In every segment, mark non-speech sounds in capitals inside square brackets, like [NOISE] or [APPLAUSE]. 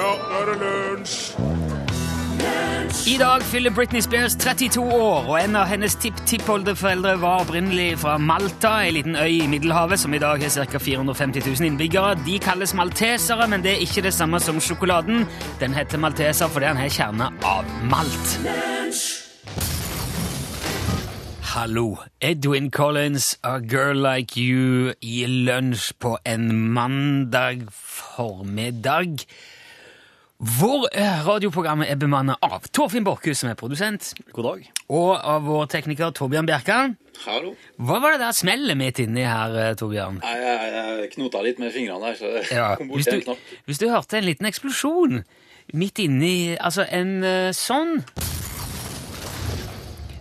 Ja, nå er det lunsj! I dag fyller Britney Spears 32 år, og en av hennes tipp-tippoldeforeldre var opprinnelig fra Malta, en liten øy i Middelhavet som i dag har ca. 450 000 innbyggere. De kalles maltesere, men det er ikke det samme som sjokoladen. Den heter malteser fordi den har kjerne av malt. Hallo. Edwin Collins, A Girl Like You i lunsj på en mandag formiddag. Hvor eh, radioprogrammet er bemannet av Torfinn Borchhus, som er produsent, God dag. og av vår tekniker Torbjørn Bjerkan. Hallo. Hva var det der smellet midt inni her, eh, Torbjørn? Jeg, jeg, jeg knota litt med fingrene der, så det Ja, kom hvis, bort en du, knapp. hvis du hørte en liten eksplosjon midt inni Altså en eh, sånn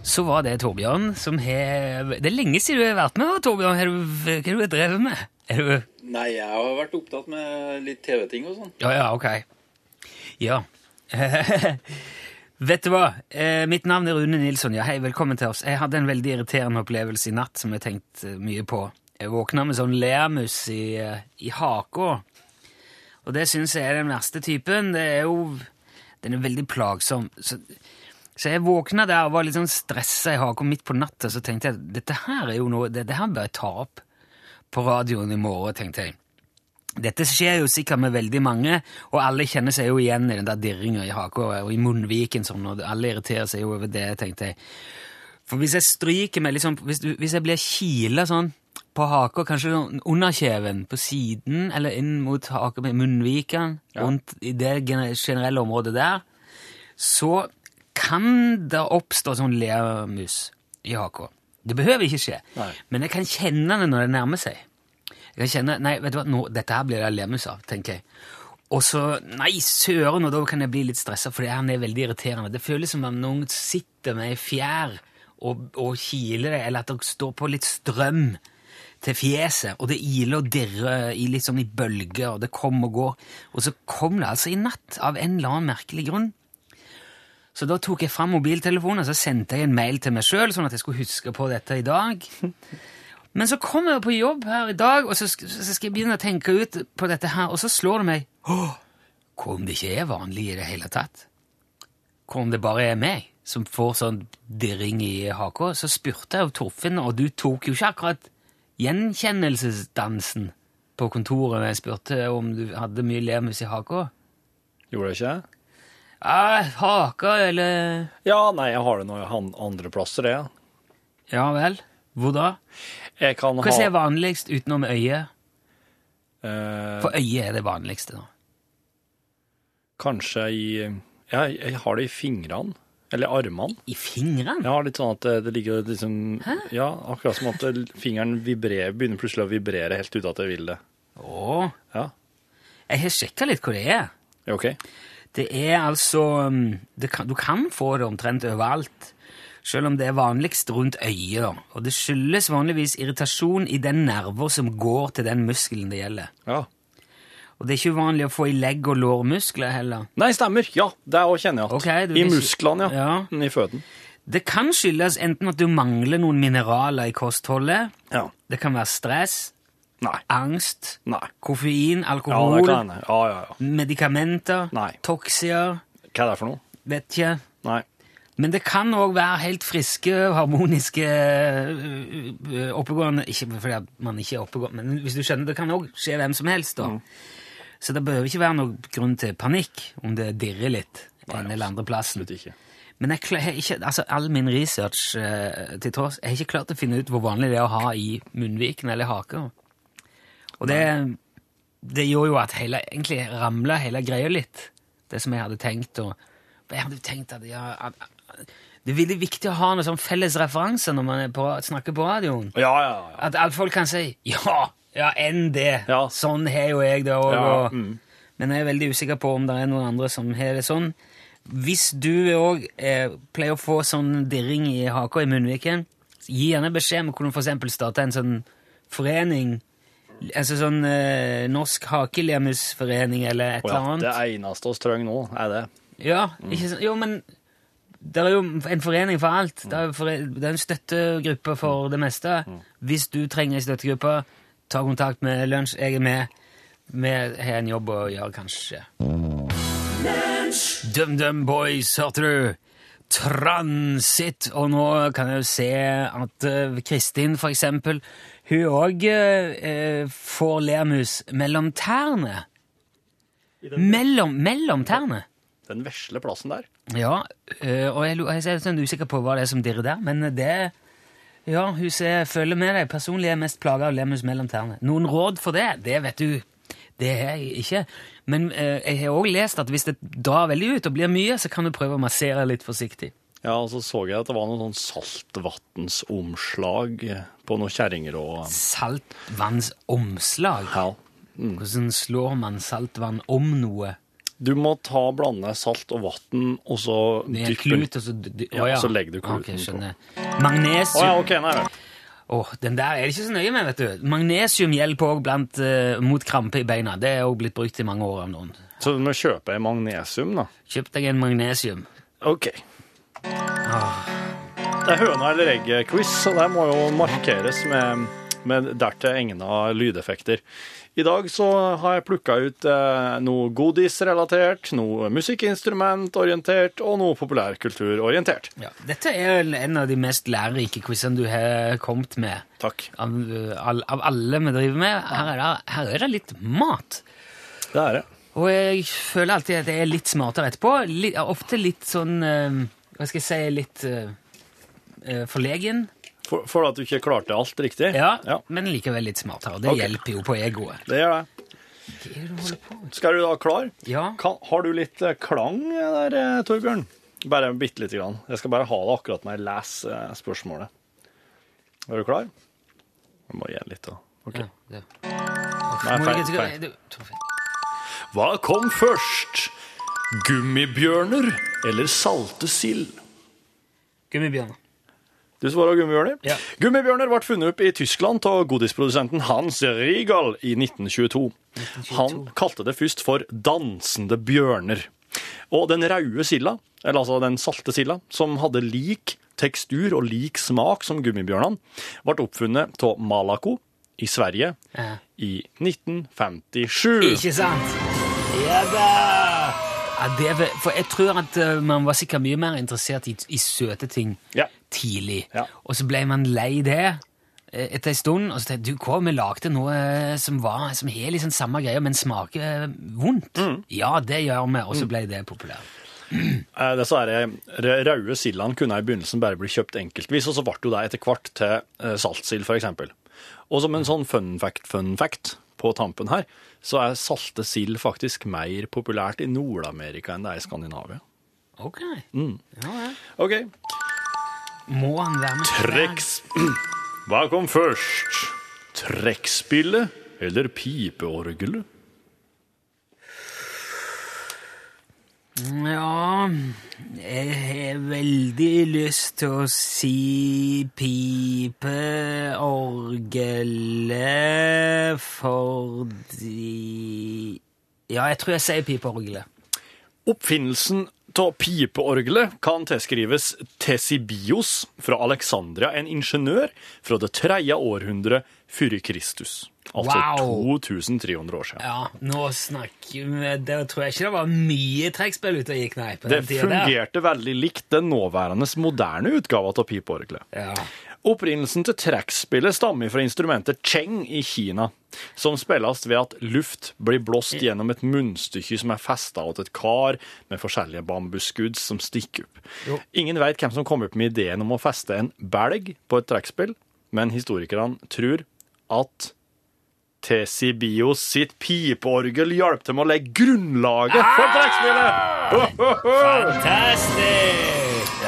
Så var det Torbjørn som har Det er lenge siden du har vært med, Torbjørn. Har du, hva har du drevet med? Er du Nei, jeg har vært opptatt med litt TV-ting og sånn. Ja, ja, ok. Ja. [LAUGHS] Vet du hva? Eh, mitt navn er Rune Nilsson. Ja, hei, velkommen til oss. Jeg hadde en veldig irriterende opplevelse i natt som jeg tenkte mye på. Jeg våkna med sånn lermus i, eh, i haka. Og det syns jeg er den verste typen. Det er jo Den er veldig plagsom. Så, så jeg våkna der og var litt sånn stressa i haka midt på natta, så tenkte jeg dette her er jo noe det her bør jeg ta opp på radioen i morgen, tenkte jeg. Dette skjer jo sikkert med veldig mange, og alle kjenner seg jo igjen i den der dirringa i haka og i munnviken sånn, og alle irriterer seg jo over det, tenkte jeg. For hvis jeg stryker meg liksom, hvis, hvis jeg blir kila sånn på haka, kanskje sånn under kjeven, på siden, eller inn mot haka med munnviken, rundt i det generelle området der, så kan det oppstå sånn lermus i haka. Det behøver ikke skje, Nei. men jeg kan kjenne det når det nærmer seg. Jeg kjenner nei, vet du hva, nå, dette her blir det lemus av, tenker jeg. Og så, nei, søren, og da kan jeg bli litt stresset, for det her er veldig irriterende. Det føles som om noen sitter med ei fjær og, og kiler det, eller at det står på litt strøm til fjeset, og det iler og dirrer i litt sånn i bølger, og det kommer og går. Og så kom det altså i natt, av en eller annen merkelig grunn. Så da tok jeg fram mobiltelefonen og så sendte jeg en mail til meg sjøl, sånn at jeg skulle huske på dette i dag. Men så kommer jeg på jobb her i dag, og så så skal jeg begynne å tenke ut på dette her, og så slår det meg Åh, Hva om det ikke er vanlig i det hele tatt? Hva om det bare er meg som får sånn dirring i haka? Så spurte jeg jo Torfinn, og du tok jo ikke akkurat gjenkjennelsesdansen på kontoret når jeg spurte om du hadde mye lemus i haka. Gjorde det ikke? Ja, haka eller Ja, nei, jeg har det noen andre plasser, det. ja. Ja vel? Hvor da? Jeg kan Hva er ha vanligst utenom øyet? eh, For øyet er det vanligste. nå. Kanskje i ja, Jeg har det i fingrene. Eller armene. I fingrene? Ja, litt sånn at det, det ligger liksom Ja, akkurat som at det- fingeren vibrerer, begynner plutselig å vibrere helt uten at jeg vil det. Å, Ja, jeg har sjekka litt hva det er. ja OK. Det er altså um, det kan, Du kan få det omtrent overalt, selv om det er vanligst rundt øyet. Og det skyldes vanligvis irritasjon i den nerver som går til den muskelen det gjelder. Ja. Og det er ikke uvanlig å få i legg- og lårmuskler heller. Nei, stemmer. Ja, det òg kjenner jeg okay. I vil musklene, ja. Ja. Mm, I føden. Det kan skyldes enten at du mangler noen mineraler i kostholdet, Ja. det kan være stress, Nei. angst, Nei. koffein, Ja, alkohol, det kan hende. Ja, ja, ja. medikamenter, Nei. toksier, Hva er det for noe? vet ikke. Nei. Men det kan òg være helt friske, harmoniske, øh, øh, oppegående Ikke fordi man ikke er oppegående, men hvis du skjønner, det kan òg skje hvem som helst. da. Mm. Så det behøver ikke være noen grunn til panikk om det dirrer litt en eller andre plassen. Men jeg har ikke, altså all min research uh, til tross, jeg har ikke klart å finne ut hvor vanlig det er å ha i munnviken eller haka. Og det, det gjorde jo at hele, egentlig ramla hele greia litt, det som jeg hadde tenkt. Og, jeg hadde tenkt at, ja, at det er veldig viktig å ha noen sånn felles referanser når man på, snakker på radioen. Ja, ja, ja. At alle folk kan si 'ja, ja, enn det'. Ja. Sånn har jo jeg det òg. Ja, mm. Men jeg er veldig usikker på om det er noen andre som har det sånn. Hvis du òg eh, pleier å få sånn dirring i haka i munnviken, gi gjerne beskjed om hvordan f.eks. starte en sånn forening. Altså sånn eh, Norsk hakelemusforening eller et eller annet. Det eneste oss trenger nå, er det. Ja, ikke sant? Jo, men det er jo en forening for alt. Det er, for, det er en støttegruppe for det meste. Hvis du trenger en støttegruppe, ta kontakt med Lunsj. Jeg er med. Vi har en jobb å gjøre, kanskje. DumDum Boys, hørte du? Transit. Og nå kan jeg jo se at eh, Kristin, for eksempel, hun òg får lermus mellom tærne. Mellom, mellom tærne. Den vesle plassen der. Ja, eh, og jeg, jeg er sånn usikker på hva det er som dirrer der, men det Ja, hun ser, følger med deg. Personlig er jeg mest plaga av lemus mellom tærne. Noen råd for det? Det vet du. Det er jeg ikke. Men eh, jeg har òg lest at hvis det drar veldig ut og blir mye, så kan du prøve å massere litt forsiktig. Ja, og så så jeg at det var noen sånn saltvannsomslag på noen kjerringer og Saltvannsomslag. Ja. Hvordan slår man saltvann om noe? Du må ta blande salt og vann, og så dypper klut, og så d- d- Ja, å så legger du kluten Ok, på. skjønner. på. Magnesium. ja, okay, nei oh, den der er det ikke så nøye med, vet du. Magnesium hjelper òg blant, eh, mot krampe i beina. Det er òg blitt brukt i mange år av noen. Så du må kjøpe en magnesium, da. Kjøp deg en magnesium. Ok. Det er høna eller egget-quiz, så det må jo markeres med, med dertil egna lydeffekter. I dag så har jeg plukka ut eh, noe godisrelatert, noe musikkinstrumentorientert og noe populærkulturorientert. Ja, dette er vel en av de mest lærerike quizene du har kommet med. Takk. Av, eh, av alle vi driver med. Her er, det, her er det litt mat. Det er det. Og jeg føler alltid at jeg er litt smartere etterpå. Litt, ofte litt sånn eh, Hva skal jeg si Litt eh, forlegen. For, for at du ikke klarte alt riktig? Ja, ja men likevel litt smartere. Og det okay. hjelper jo på egoet. det gjør det. Det du på? Skal du da klar? Ja. Kan, har du litt eh, klang der, eh, Torbjørn? Bare bitte lite grann. Jeg skal bare ha det akkurat når jeg leser eh, spørsmålet. Er du klar? Jeg må gi den litt, da. Ok. ja. Nei, feil, feil. Hva kom først? Gummibjørner eller salte sild? Gummibjørner. Du svarer gummibjørner? Ja. Gummibjørner ble funnet opp i Tyskland av godisprodusenten Hans Riegel i 1922. Han kalte det først for dansende bjørner. Og den røde silda, eller altså den salte silda, som hadde lik tekstur og lik smak som gummibjørnene, ble oppfunnet av Malaco i Sverige Ja. i 1957. Ikke sant? Ja da! Ja, det, vel- for jeg tror at eh, man var sikkert mye mer interessert i, i søte ting Ja. tidlig. Ja. Og så ble man lei det eh, etter en stund, og så tenkte jeg, du, hva, vi lagde noe eh, som, var, som har liksom samme greia, men smaker vondt. Mm. Ja, det gjør vi, og så ble det populært. Eh, Disse her, eh, røde sildene kunne i begynnelsen bare bli kjøpt enkeltvis, og så ble det etter hvert til saltsild, for eksempel. Og som en sånn fun fact, fun fact på tampen her, så er salte sild faktisk mer populært i Nord-Amerika enn det er i Skandinavia. Ok. Mm. Ja, ja. OK. Må han være med? Treks... [CLEARS THROAT] Hva kom først? Trekkspillet eller pipeorgelet? Ja Jeg har veldig lyst til å si pipeorgelet fordi Ja, jeg tror jeg sier pipeorgelet. Oppfinnelsen av pipeorgelet kan tilskrives Tesibios fra Alexandria, en ingeniør fra det tredje århundret før Kristus. Altså Wow. 2300 år siden. Ja, nå snakker vi Det tror jeg ikke det var mye trekkspill ute og gikk, nei. på Det den der. fungerte veldig likt den nåværende moderne utgava av pipeorgelet. Ja. Opprinnelsen til trekkspillet stammer fra instrumentet cheng i Kina, som spilles ved at luft blir blåst gjennom et munnstykke som er festa til et kar med forskjellige bambusskudd som stikker opp. Jo. Ingen vet hvem som kom opp med ideen om å feste en belg på et trekkspill, men historikerne tror at Tesibios sitt pipeorgel hjalp til med å legge grunnlaget for trekkspillet! Fantastisk!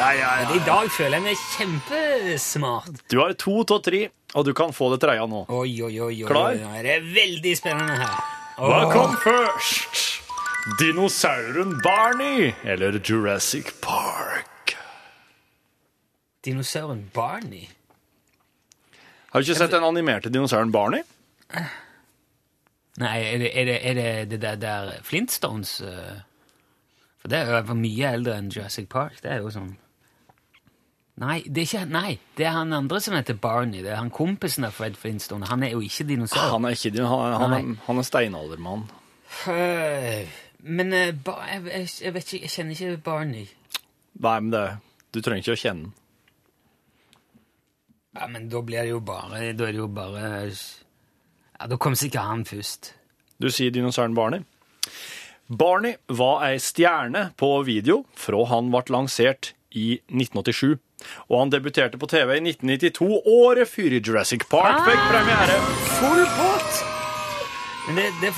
Ja, ja, I dag føler jeg meg kjempesmart. Du har to av tre, og du kan få det tredje nå. Oi, oi, oi. oi. Klar? Nå er Det er veldig spennende her. Hva oh. kom først? Dinosauren Barney eller Jurassic Park? Dinosauren Barney? Har du ikke sett den animerte dinosauren Barney? Nei, er det er det, er det, det der, der Flintstones eh? For det er jo mye eldre enn Jurassic Park. Det er jo sånn Nei, det er ikke Nei, det er han andre som heter Barney. Det er han kompisen av Fred Flintstone. Han er jo ikke dinosaur. Han er ikke han, han, han er steinaldermann. Men uh, ba, jeg, jeg, vet ikke, jeg kjenner ikke Barney. Nei, men det, du trenger ikke å kjenne den. Ja, men da blir det jo bare Da er det jo bare Ja, da kommer sikkert han først. Du sier dinosauren Barney. Barney var ei stjerne på video fra han ble lansert i 1987. Og han debuterte på TV i 1992, året før Jurassic Park fikk premiere. Full pott! Men det, det,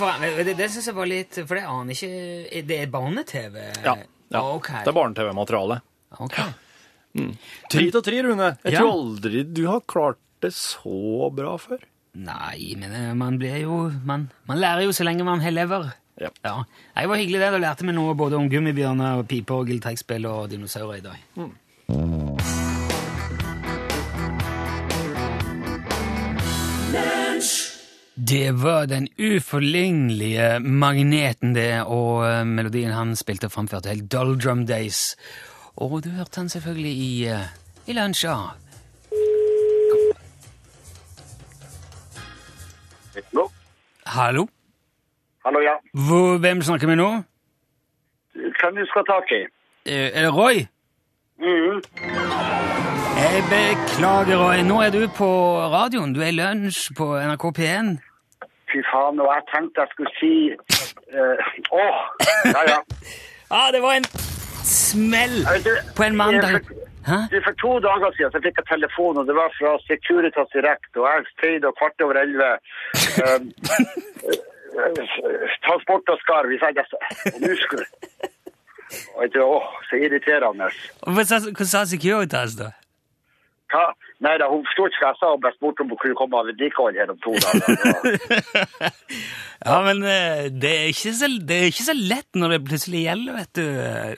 det, det syns jeg var litt For jeg aner ikke Det er barne-TV? Ja, ja. Ok. det er barne-TV-materiale. Ok. Tre til tre, Rune. Jeg Ja. tror aldri du har klart det så bra før. Nei, men eh, man blir jo Man, man lærer jo så lenge man har lever. Ja. Ja. Nei, Det var hyggelig det. Da lærte vi noe både om gummibjørner, og pipeorgel, trekkspill og dinosaurer i dag. Det var den uforlignelige magneten, det, og eh, melodien han spilte og framførte, helt Doldrum Days. Og du hørte han selvfølgelig i, uh, i lunsja. Hallo? Hallo? Hallo, ja. Hvor, hvem snakker vi nå? Hvem du skal ta tak i? Eh, Er det Roy? Mhm. Jeg beklager, Roy. Nå er du på radioen. Du er i lunsj på NRK P1. Fy faen, og jeg tenkte jeg skulle si uh, Åh! ja, ja. [LAUGHS] Ah, det var en smell på en mandag. Hæ? du, for to dager siden så fikk jeg telefon, og det var fra Securitas Direct, og jeg feide og kvart over elleve. Um, transport og skarv. Det så. Og muskler. Og jeg tenkte, Åh, så irriterende. Hva sa Securitas, da? Hva? Nei da, hun forsto ikke hva jeg sa, og ble spurt om hun kunne komme av vedlikehold her om to dager. [LAUGHS] Ja, men eh, det er, ikke så, det er ikke så lett når det plutselig gjelder, vet du.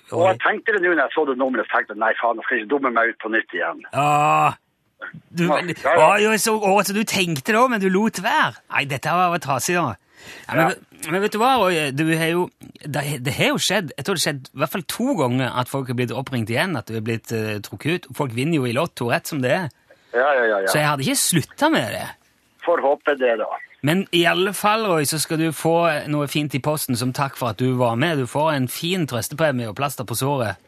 Og og jeg tenkte det nå når jeg så det nummeret, tenkte jeg nei faen, jeg skal ikke dumme meg ut på nytt igjen. Ah, du, Ja, ja. Å, så, å, så du tenkte det òg, men du lot være? Nei, dette var trasig, da. Ja, men, men vet du hva? Du har jo, det, det har jo skjedd jeg tror det har skjedd i hvert fall to ganger at folk har blitt oppringt igjen, at du er blitt uh, trukket ut. Folk vinner jo i Lotto rett som det er. Ja, ja, ja. Så jeg hadde ikke slutta med det. Får håpe det, da. Men i alle fall, Roy, så skal du få noe fint i posten som takk for at du var med. Du får en fin trøstepremie og plaster på såret.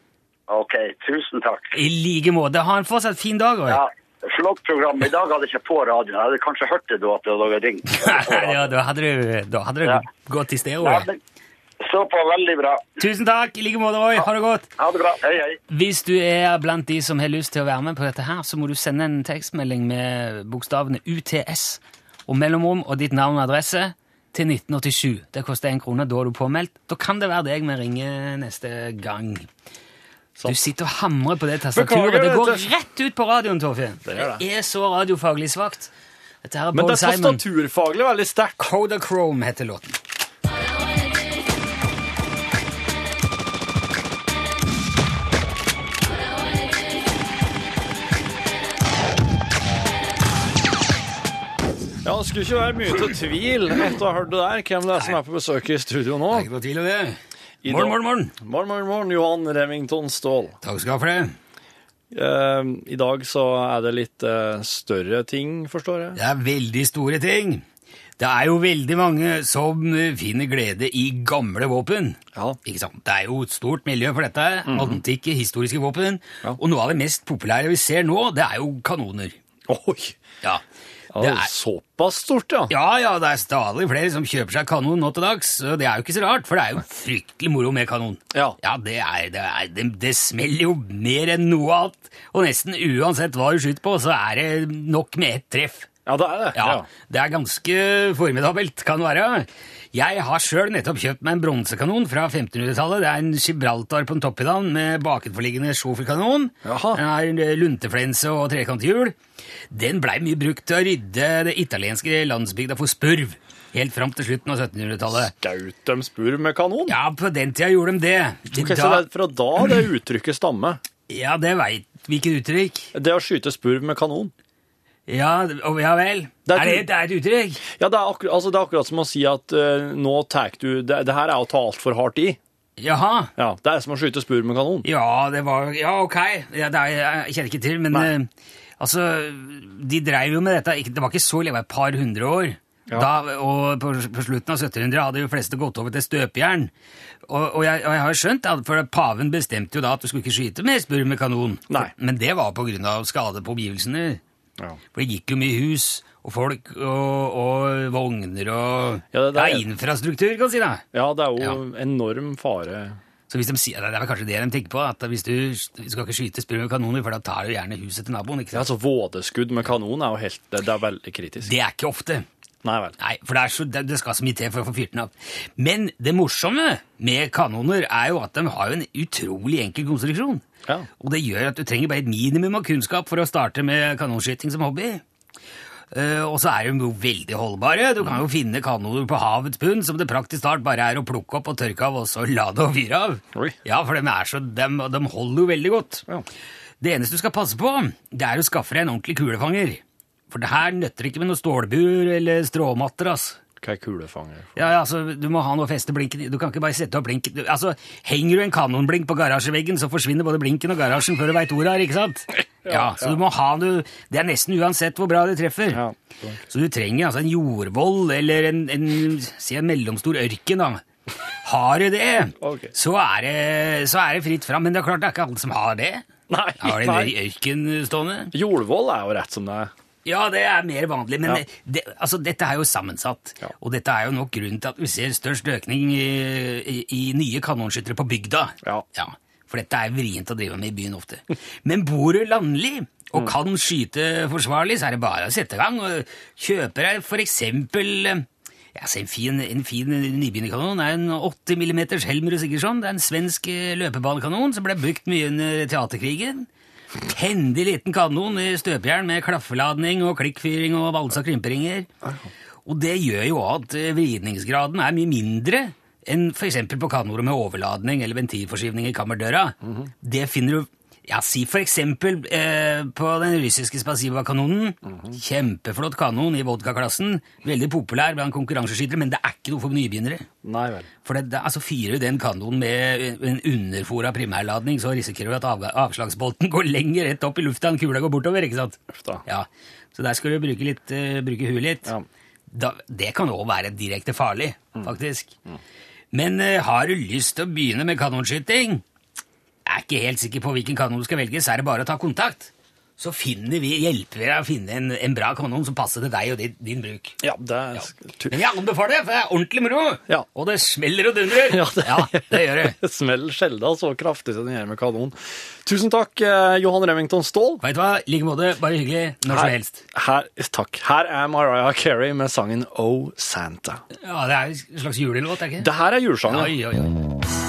Ok, tusen takk. I like måte. Ha en fortsatt fin dag, Roy. Ja, Flott program. I dag hadde jeg ikke på radioen. Jeg hadde kanskje hørt det da at det hadde ringt. [LAUGHS] ja, da hadde du, da hadde du Ja. gått i stereo. Ja, Så på veldig bra. Tusen takk. I like måte, Roy. Ha det godt. Ha det bra. Hei, hei. Hvis du er blant de som har lyst til å være med på dette her, så må du sende en tekstmelding med bokstavene UTS og mellomrom og ditt navn og adresse til 1987. Det koster én krone. Da er du påmeldt. Da kan det være deg vi ringer neste gang. Du sitter og hamrer på det tastaturet. Det går rett ut på radioen, Torfinn. Det det. det. er så radiofaglig svakt. Dette her er Men Paul det er tastaturfaglig veldig sterkt. Kodachrome heter låten. Ja, Det skulle ikke være mye til tvil etter å ha hørt det der, hvem det er som er på besøk i studio nå. Ikke noe tvil om det. Morgen, morgen, morgen. Morgen, morgen, morgen, Johan Remington Ståhl. Takk skal du ha for det. Uh, I dag så er det litt uh, større ting, forstår jeg. Det er veldig store ting. Det er jo veldig mange som eh, finner glede i gamle våpen. Ja. Ikke sant? Det er jo et stort miljø for dette. Antikke, historiske våpen. Ja. Og noe av det mest populære vi ser nå, det er jo kanoner. Oi! Ja, Det er, Såpass stort, ja. ja, ja, det er stadig flere som kjøper seg kanon nå til dags. Og det er jo ikke så rart, for det er jo fryktelig moro med kanon. Ja. Ja, det, er, det, er, det, det smeller jo mer enn noe annet. Og nesten uansett hva du skyter på, så er det nok med ett treff. Ja, det er det. Ja, det er ganske formidabelt, kan det være. Jeg har sjøl nettopp kjøpt meg en bronsekanon fra 1500-tallet. Det er en Gibraltar på en toppedam med bakenforliggende schoferkanon. Jaha. Den har en lunteflense og trekanthjul. Den blei mye brukt til å rydde det italienske landsbygda for spurv. Helt fram til slutten av 1700-tallet. Skaut dem spurv med kanon? Ja, på den tida gjorde de det. Ok, så det er fra da det uttrykket stammer. Ja, det veit Hvilket uttrykk? Det å skyte spurv med kanon. Ja, ja vel. Det er det, et- det uttrykk? Ja, det er, akkur altså, det er akkurat som å si at uh, nå tar du det, det her er å ta altfor hardt i. Jaha. Ja, Det er som å skyte spurv med kanon. Ja, det var Ja, ok. Ja, det er, jeg kjenner ikke til, men eh, altså De dreiv jo med dette ikke- Det var ikke så lenge, et par hundre år. Da, og på, på slutten av 1700 hadde de fleste gått over til støpejern. Og, og, jeg, og jeg har skjønt at for paven bestemte jo da at du skulle ikke skyte med spurv med kanon. Nei. Men det var på grunn av skade på omgivelsene. Ja. For det gikk jo mye hus og folk og, og vogner og Ja, det det, er infrastruktur, kan du si. det. Ja, det er jo enorm fare. Så hvis de Det er vel kanskje det de tenker på, at hvis du, du skal ikke skyte spurv med kanoner, for da tar du gjerne huset til naboen. ikke sant? Ja, altså Vådeskudd med kanon er jo helt Det, det er veldig kritisk. Det er ikke ofte. Nei vel. Nei, for det, er så, det, det skal så mye til for å få fyrt den opp. Men det morsomme med kanoner er jo at de har jo en utrolig enkel konstruksjon. Ja. Og det gjør at du trenger bare et minimum av kunnskap for å starte med kanonskyting som hobby. Uh, og så er de jo veldig holdbare. Du kan jo finne kanoner på havets bunn som det praktisk talt bare er å plukke opp og tørke av, og så lade og fyre av. Oi. Ja, for de, er så, de, de holder jo veldig godt. Ja. Det eneste du skal passe på, det er å skaffe deg en ordentlig kulefanger. For det her nøtter ikke med noe stålbur eller stråmatter, ass. Hva er kulefanger? Ja, ja, altså, Du må ha noe å feste blinken i. Du kan ikke bare sette opp blinken. Du, altså, Henger du en kanonblink på garasjeveggen, så forsvinner både blinken og garasjen før du veit ordet her, ikke sant? [LAUGHS] Ja, ja Så du må ha noe Det er nesten uansett hvor bra det treffer. Ja. Så du trenger altså en jordvoll eller en, en, si en mellomstor ørken, da. Har du det, [LAUGHS] okay. så, er det, så er det fritt fram. Men det er klart det er ikke alle som har det. Nei, Har de en ørken stående? Jordvoll er jo rett som det er. Ja, det er mer vanlig, men det, det, altså, dette er jo sammensatt. Og dette er jo nok grunnen til at vi ser størst økning i, i, i nye kanonskyttere på bygda. Ja. For dette er vrient å drive med i byen ofte. Men bor du landlig og Mm. kan skyte forsvarlig, så er det bare å sette i gang. og Kjøpe deg eh, ja, en fin, en fin nybegynnerkanon er en 80 mm Helmer Sigurdsson. Det er en svensk løpebanekanon som ble brukt mye under teaterkrigen. Hendig liten kanon i støpejern med klaffeladning og klikkfyring og valsa krymperinger. Og det gjør jo at eh, vridningsgraden er mye mindre enn f.eks. på kanoer med overladning eller ventilforskyvning i kammerdøra. Det finner du ja, Si for eksempel eh, på den russiske Spasiba-kanonen. Kjempeflott kanon i vodkaklassen. Veldig populær blant konkurranseskyttere, men det er ikke noe for nybegynnere. Nei vel. For det, det, altså Fyrer du den kanonen med en underfora primærladning, så risikerer du at av, avslagsbolten går lenger rett opp i lufta enn kula går bortover. ikke sant? Ufta. Ja, Så der skal du bruke, litt, uh, bruke huet litt. Ja. Da, det kan òg være direkte farlig, faktisk. Men uh, har du lyst til å begynne med kanonskyting, er ikke helt sikker på hvilken kanon du skal velge, så er det bare å ta kontakt. Så finner vi, hjelper vi deg å finne en, en bra kanon som passer til deg og din, din bruk. Ja, det er Ja. Men jeg anbefaler det, for det er ordentlig moro! Ja. Og det smeller og dundrer! Ja, det, det gjør det. [LAUGHS] det smeller sjelden så kraftig som det gjør med kanon. Tusen takk, eh, Johan Remington Ståhl. Vet du hva? I like måte. Bare hyggelig. Når som helst. Her, takk. Her er Mariah Carey med sangen Oh Santa. Ja, Det er en slags julelåt, er det ikke? Det her er julesangen. Oi, oi, oi.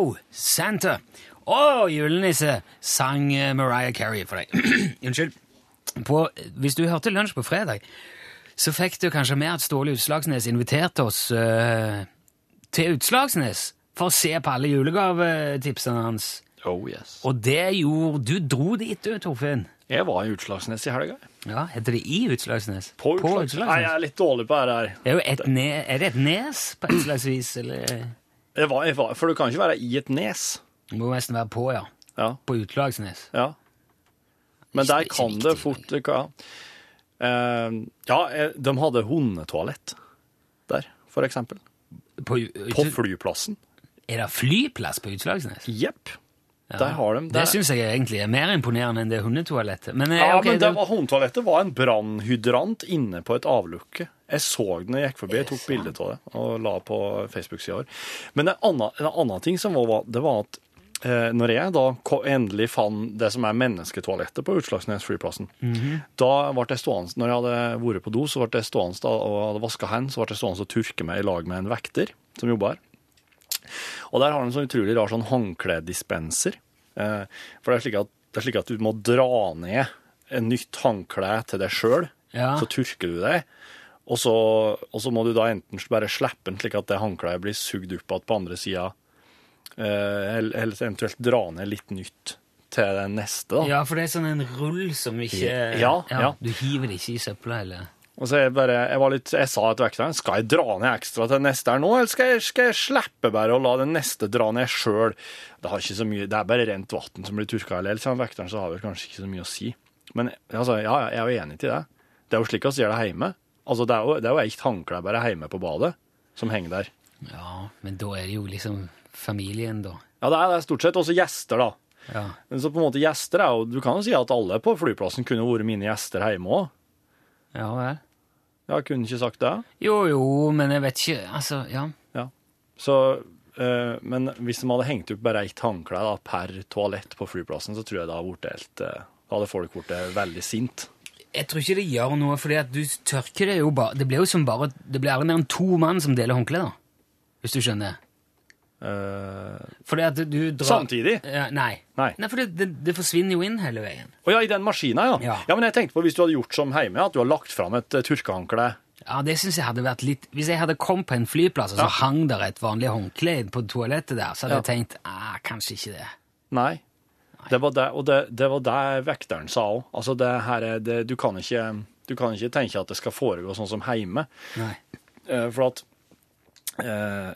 Oh, Santa. Å, julenisse, sang eh, Mariah Carey for deg. [CLEARS THROAT] Unnskyld. På, hvis du hørte lunsj på fredag, så fikk du kanskje med at Ståle Utslagsnes inviterte oss uh, til Utslagsnes for å se på alle julegavetipsene hans. Oh yes. Og det gjorde Du dro dit, du, Torfinn. Jeg var i Utslagsnes i helga. Ja, Heter det i Utslagsnes? På Utslagsnes. Nei, jeg er litt dårlig på det her. Det er et ne er det et nes, på et slags vis? Eller var, var, for du kan ikke være i et nes. Du må nesten være på, ja. Ja. På Utslagsnes. ja. Men der kan viktig, det fort ja. Eh, ja, eh, de hadde hundetoalett der, for eksempel. På, På flyplassen. er det flyplass på Utslagsnes? Jepp. Der har de Det syns jeg egentlig er mer imponerende enn det hundetoalettet. Men, eh, Ja, okay, men det var, hundetoalettet var en brannhydrant inne på et avlukke. Jeg så den når jeg gikk forbi, jeg tok bilde av det og la på Facebook-sida vår. Men en annen, en annen ting som var, det var at eh, når jeg da endelig fant det som er mennesketoalettet på Utslagsnes flyplassen, da ble jeg stående, når jeg hadde vært på do, så ble jeg stående da, og hadde vaska hendene, så ble jeg stående og turke meg i lag med en vekter som jobba her. Og der har de en sånn utrolig rar sånn håndkledispenser. Eh, for det er, slik at, det er slik at du må dra ned en nytt håndkle til deg sjøl, Ja. så turker du deg. Og så, og så må du da enten bare slippe den slik at det håndkleet blir sugd opp igjen på andre sida, eh, eller eller eventuelt dra ned litt nytt til den neste. da. Ja, for det er sånn en rull som ikke Ja, ja. Du hiver det ikke i søpla, eller Og så jeg bare, jeg var litt, jeg sa til vekteren, skal jeg dra ned ekstra til neste her nå, eller skal jeg, skal jeg slippe bare å la den neste dra ned sjøl? Det har ikke så mye, det er bare rent vann som blir tørka, eller ellers han vekteren så har kanskje ikke så mye å si. Men altså, ja, jeg er jo enig til det. Det er jo slik vi gjør det hjemme. Altså, det er jo, det er jo eitt håndkle bare hjemme på badet som henger der. Ja, men da er det jo liksom familien, da. Ja, det er det stort sett. Også gjester, da. Ja. Men så på en måte gjester er jo Du kan jo si at alle på flyplassen kunne vært mine gjester hjemme òg. Ja vel. Ja, kunne ikke sagt det. Jo, jo, men jeg vet ikke Altså, ja. ja. Så, øh, men hvis de hadde hengt opp bare ett håndkle per toalett på flyplassen, så tror jeg det hadde vært helt eh, Da hadde folk blitt veldig sint. Jeg tror ikke det gjør noe, fordi at du tørker det jo bare Det blir jo som bare Det blir aldri mer enn to mann som deler håndkle, da. Hvis du skjønner. Uh, Fordi at du drar Samtidig? Ja, nei. Nei. Nei, for det, det, det forsvinner jo inn hele veien. Å ja, i den maskina, ja. Ja. ja. Men jeg tenkte på hvis du hadde gjort som hjemme, at du har lagt fram et uh, tørkehåndkle. Ja, det synes jeg hadde vært litt Hvis jeg hadde kommet på en flyplass, og så Ja. hang der et vanlig håndkle på toalettet der, så hadde Ja. jeg tenkt ah, kanskje ikke det. Nei. Det var det, og det, det var det vekteren sa òg. Altså, det her er det, du, kan ikke, du kan ikke tenke at det skal foregå sånn som hjemme. Nei. Eh, for at eh,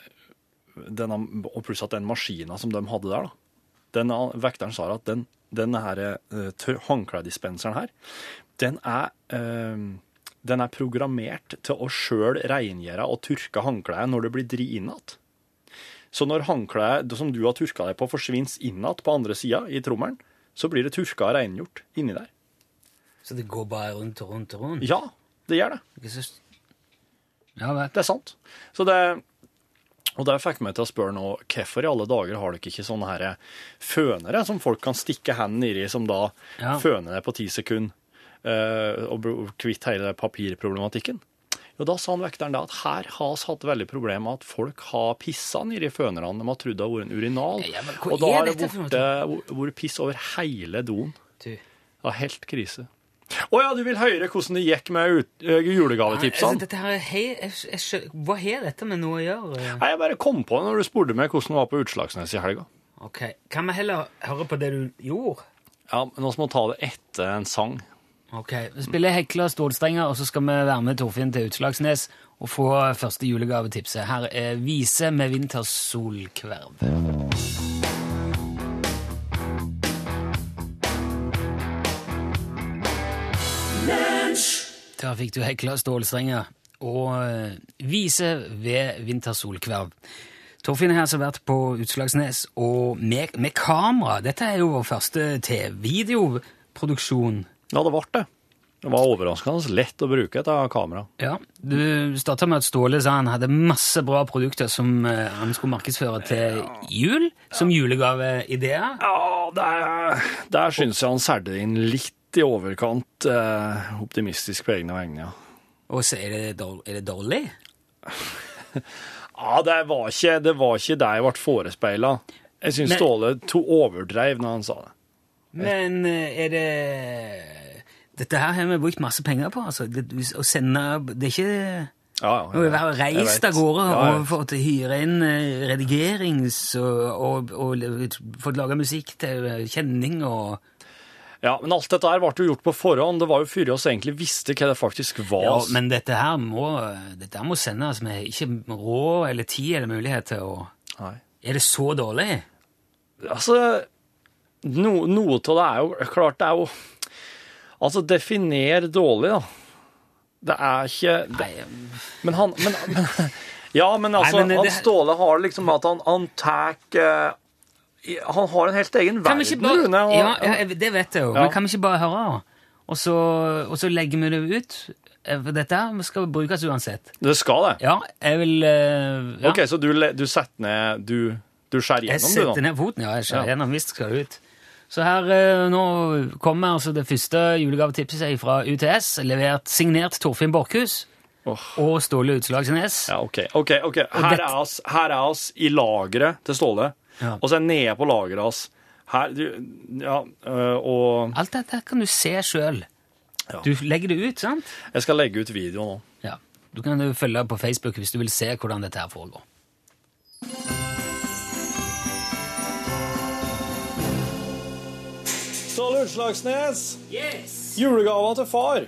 denne, Og pluss at den maskina som de hadde der, da. Den, vekteren sa at den, denne her, håndkledispenseren her, den er eh, den er programmert til å sjøl rengjøre og tørke håndkleet når det blir dritt inn igjen. Så når håndkleet som du har tørka deg på, forsvinner inn igjen på andre sida i trommelen, så blir det tørka og rengjort inni der. Så det går bare rundt og rundt og rundt? Ja, det gjør det. Ja. Det er sant. Så det, og det fikk meg til å spørre nå, hvorfor i alle dager har dere ikke sånne her fønere som folk kan stikke hendene nedi, som da Ja. føner det på ti sekunder, eh, og kvitt hele papirproblematikken? Jo, da sa han vekteren da at her har vi hatt veldig problemer med at folk har pissa nedi fønerne. De har trodd det har vært en urinal. Ja, men og da har det vært piss over hele doen. Du. Det var helt krise. Å ja, du vil høre hvordan det gikk med ut, eh, julegavetipsene? Altså, hei, jeg, jeg, Hva har dette med noe å gjøre? Nei, Jeg bare kom på det når du spurte meg hvordan det var på Utslagsnes i helga. Ok, Kan vi heller høre på det du gjorde? Ja, men nå må vi ta det etter en sang. Ok, Vi spiller Hekla stålstrenger, og så skal vi være med Torfinn til Utslagsnes og få første julegavetipset. Her er Vise med vintersolkverv. Der fikk du Hekla stålstrenger og eh, Vise ved vintersolkverv. Torfinn her har altså vært på Utslagsnes, og med, med kamera. Dette er jo vår første TV-videoproduksjon. Ja, det ble det. Det var overraskende lett å bruke et kamera. Ja, Du starta med at Ståle sa han hadde masse bra produkter som eh, han skulle markedsføre til jul, som julegaveideer. Ja, der, der syns jeg han særde inn litt i overkant eh, optimistisk på egne vegne, ja. Og så er det, er det dårlig? Ja, det var ikke det, var ikke det jeg ble forespeila. Jeg syns Ståle to overdreiv når han sa det. Men eh, er det Dette her har vi brukt masse penger på. altså. Det, å sende Det er ikke Ja, ja. Å Jeg reist av gårde Ja, og fått hyre inn eh, redigerings og, og, og fått laga musikk til eh, kjenning og Ja, men alt dette her ble jo gjort på forhånd. Det var jo før oss egentlig visste hva det faktisk var. Ja, men dette her må, dette her må sendes med ikke råd eller tid eller mulighet til å Nei. Er det så dårlig? Altså, no, noe av det er jo Klart det er jo Altså, definer dårlig, da. Det er ikke det, Men han men, men, [LAUGHS] Ja, men altså, Nei, men det- han Ståle har liksom at han, han tar Han har en helt egen verden, bare, Rune. og- ja, ja, det vet jeg jo, Ja. men kan vi ikke bare høre? Og så, og så legger vi det ut? Eh, dette her skal brukes uansett. Det skal det? Ja, jeg vil eh, ja. OK, så du, du setter ned Du, du skjærer Jeg gjennom, du, setter nå? ned foten, ja. Jeg skjærer Ja. gjennom. Visst skal det ut. Så her eh, nå kommer altså det første julegavetipset fra UTS, levert signert Torfinn Borchhus Oh. og Ståle Utslagsnes. Ja, OK. ok, ok. Her er oss, her er oss i lageret til Ståle, Ja. og så er nede på lageret oss. Her, du, ja, øh, og Alt dette kan du se sjøl. Ja. Du legger det ut, sant? jeg skal legge ut video nå. Ja. Du kan følge på Facebook hvis du vil se hvordan dette her foregår. Utslagsnes, Yes! julegaver til far.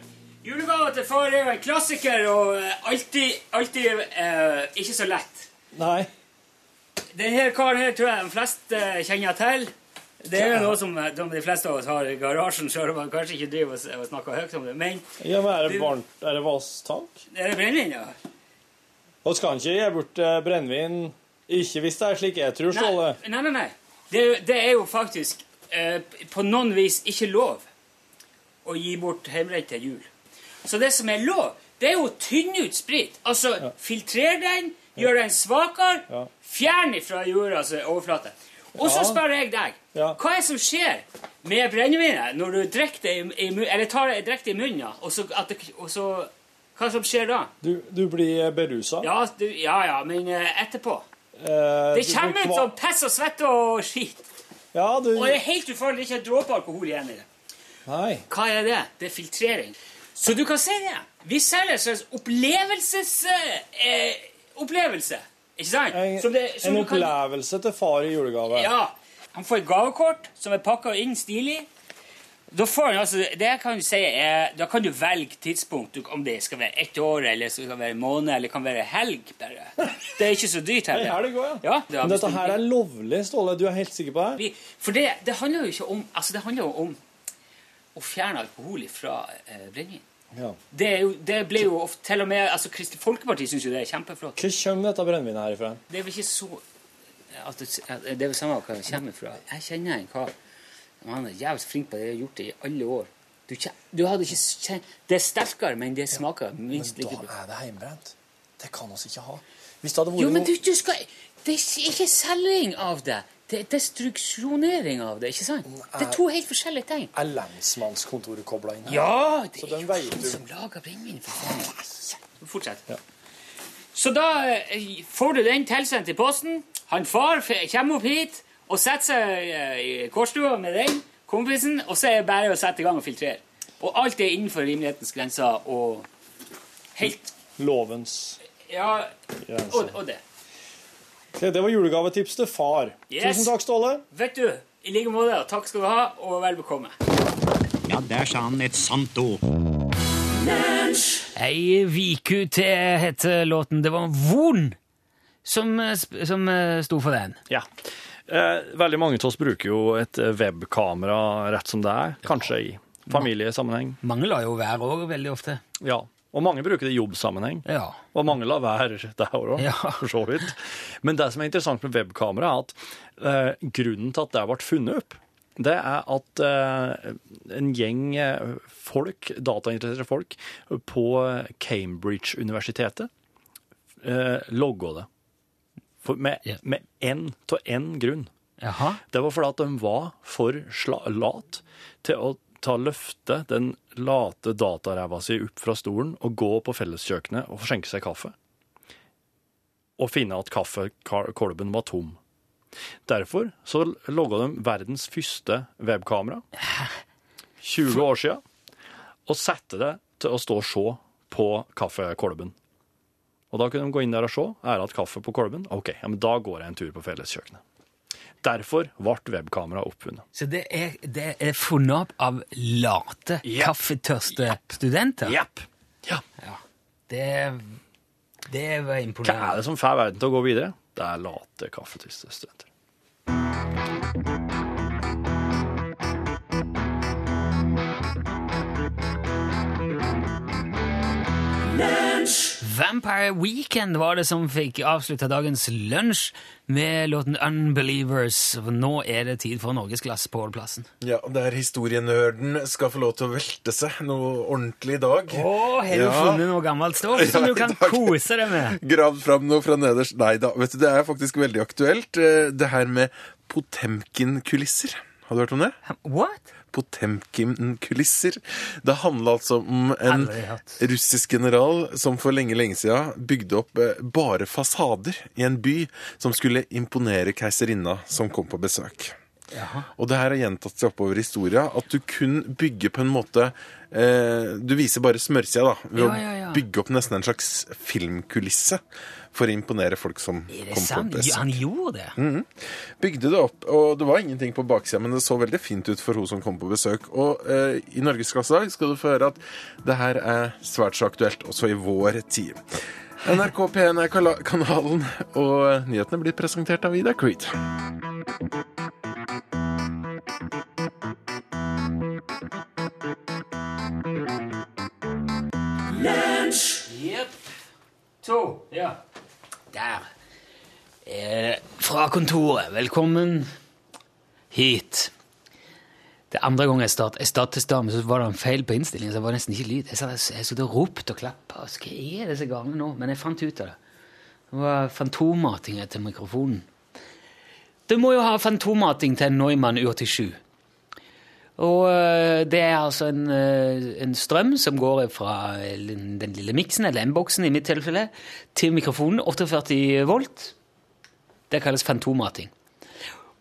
Julegava til far er jo en klassiker og eh, alltid, alltid uh, ikke så lett. Nei. Denne karen her tror jeg de fleste kjenner til. Det er jo noe som, eh, de fleste av oss har i garasjen, selv om man kanskje ikke driver og snakker høyt om det. Men Ja, men er det varmt? Er det vasstank? er det brennevin, ja? Og kan ikke gi bort eh, brennevin ikke hvis det er slik jeg tror, Ståle. Nei, nei, nei. Det, det er jo faktisk eh, på noen vis ikke lov å gi bort hjemmebrent til jul. Så det som er lov, det er jo å tynne ut sprit. Altså filtrere den, gjøre den svakere, Ja. fjerne fra jordas overflate. Og så Ja. spør jeg deg, Ja. hva er det som skjer med brennevinet når du drikker det i, eller tar det, direkte i munnen, ja, og så, det, og så Hva som skjer da? Du, du blir berusa. Ja, ja, ja, men eh, etterpå. Eh, Det kommer ut som piss og svette og skit. Ja, du Og det er helt ufarlig. Det er ikke en dråpe alkohol igjen i det. Nei. Hva er det? Det er filtrering. Så du kan si det. Vi selger en slags opplevelsesopplevelse. Eh. Ikke sant? En, Som det- som en opplevelse kan- til far i julegave. Ja. Han får et gavekort som er pakka inn stilig. Da får han altså, det kan du si er, da kan du velge tidspunkt, om det skal være ett år, eller så skal være en måned, eller kan være helg bare. Det er ikke så dyrt heller. helg òg, Ja, det Men dette her er lovlig, Ståle. Du er helt sikker på det? For det, det handler jo ikke om Altså, det handler jo om å fjerne alkohol fra eh, brennevin. Ja. Det, er jo, det ble jo ofte Til og med altså, Kristelig Folkeparti syns jo det er kjempeflott. Hvor kommer dette brennevinet herifra? Det er vel ikke så at det, at det er vel samme hva det kommer fra. Jeg kjenner en kar Han er jævlig flink på det. Jeg har gjort det i alle år. Du, du hadde ikke kjent Det er sterkere, men det smaker minst like bra. er det hjemmebrent. Det kan vi ikke ha. Jo, men du, du skal Det er ikke selging av det. Det er destruksjonering av det. ikke sant? Det er to helt forskjellige ting. Er lensmannskontoret kobla inn her? Ja, det er jo han du. som lager brennevin, faen. Fortsett. Ja. Så da eh, får du den tilsendt i posten. Han far kommer opp hit og setter seg eh, i kårstua med den kompisen, og så er det bare å sette i gang og filtrere. Og alt er innenfor rimelighetens grenser og helt Lovens Ja, og, og det. Okay, Det var julegavetips til far. Yes. Tusen takk, Ståle. Vet du, i like måte, takk skal du ha, og vel bekomme. Ja, der sa han et sant ord. Ei viku til heter låten. Det var Von som, eh, som eh, sto for den. Ja. Eh, veldig mange av oss bruker jo et eh, webkamera rett som det er, kanskje i familiesammenheng. Mange lar jo være òg veldig ofte. Ja. Og mange bruker det i jobbsammenheng. Ja. Og mange lar være [LAUGHS] der òg, Ja. for så vidt. Men det som er interessant med webkamera, er at eh, grunnen til at det ble funnet opp, det er at eh, en gjeng eh, folk, datainteresserte folk på Cambridge-universitetet eh, logga det. For med, én av én grunn. Jaha. Det var fordi at de var for lat til å ta løfte den late dataræva si opp fra stolen og gå på felleskjøkkenet og skjenke seg kaffe. Og finne at kaffekolben var tom. Derfor så logga de verdens første webkamera 20 år sia og satte det til å stå og se på kaffekolben. Og da kunne de gå inn der og se. Er det kaffe på kolben? OK, ja, men da går jeg en tur på felleskjøkkenet. Derfor ble webkamera oppfunnet. Så det er, det er funnet opp av late, yep. kaffetørste studenter? Yep. Ja. Det, det var Hva er det som får verden til å gå videre? Det er late kaffetørste studenter. Vampire Weekend var det som fikk avslutta dagens lunsj med låten Unbelievers. Nå er det tid for norgesglass på Ålplassen. Ja, der historienørden skal få lov til å velte seg noe ordentlig i dag. Å, har du Ja. funnet noe gammelt stoff som Ja, du kan kose deg med? Gravd fram noe fra nederst. Nei da, vet du, det er faktisk veldig aktuelt. eh, Det her med Potemkin-kulisser. Har du hørt om det? What? Potemkin-kulisser. Det handler altså om en russisk general som for lenge, lenge siden bygde opp eh, bare fasader i en by som skulle imponere keiserinna som kom på besøk. Og det her har gjentatt seg oppover i historia, at du kun bygger på en måte eh, Du viser bare smørsida, da, ved Ja, ja, ja. å bygge opp nesten en slags filmkulisse for å imponere folk som kom på besøk. Er det sant? han gjorde det? Bygde det opp, og det var ingenting på baksida, men det så veldig fint ut for hun som kom på besøk. Og eh, i Norgesklasse i dag skal du få høre at det her er svært så aktuelt også i vår tid. NRK P1 er kanalen, og nyhetene blir presentert av Ida Creed. Yep. To. Ja. Der. Eh, fra kontoret. Velkommen hit. Det andre gang jeg startet, jeg startet men så var det en feil på innstillingen, så det var nesten ikke lyd. Jeg jeg satt og ropte og klappa. Hva er disse gangene nå? Men jeg fant ut av det. Det var fantommating etter mikrofonen. Du må jo ha fantommating til en Neumann U87. Og øh, det er altså en, øh, en strøm som går fra den den lille miksen, eller M-boksen i mitt tilfelle, til mikrofonen, 48 volt. Det kalles fantomrating.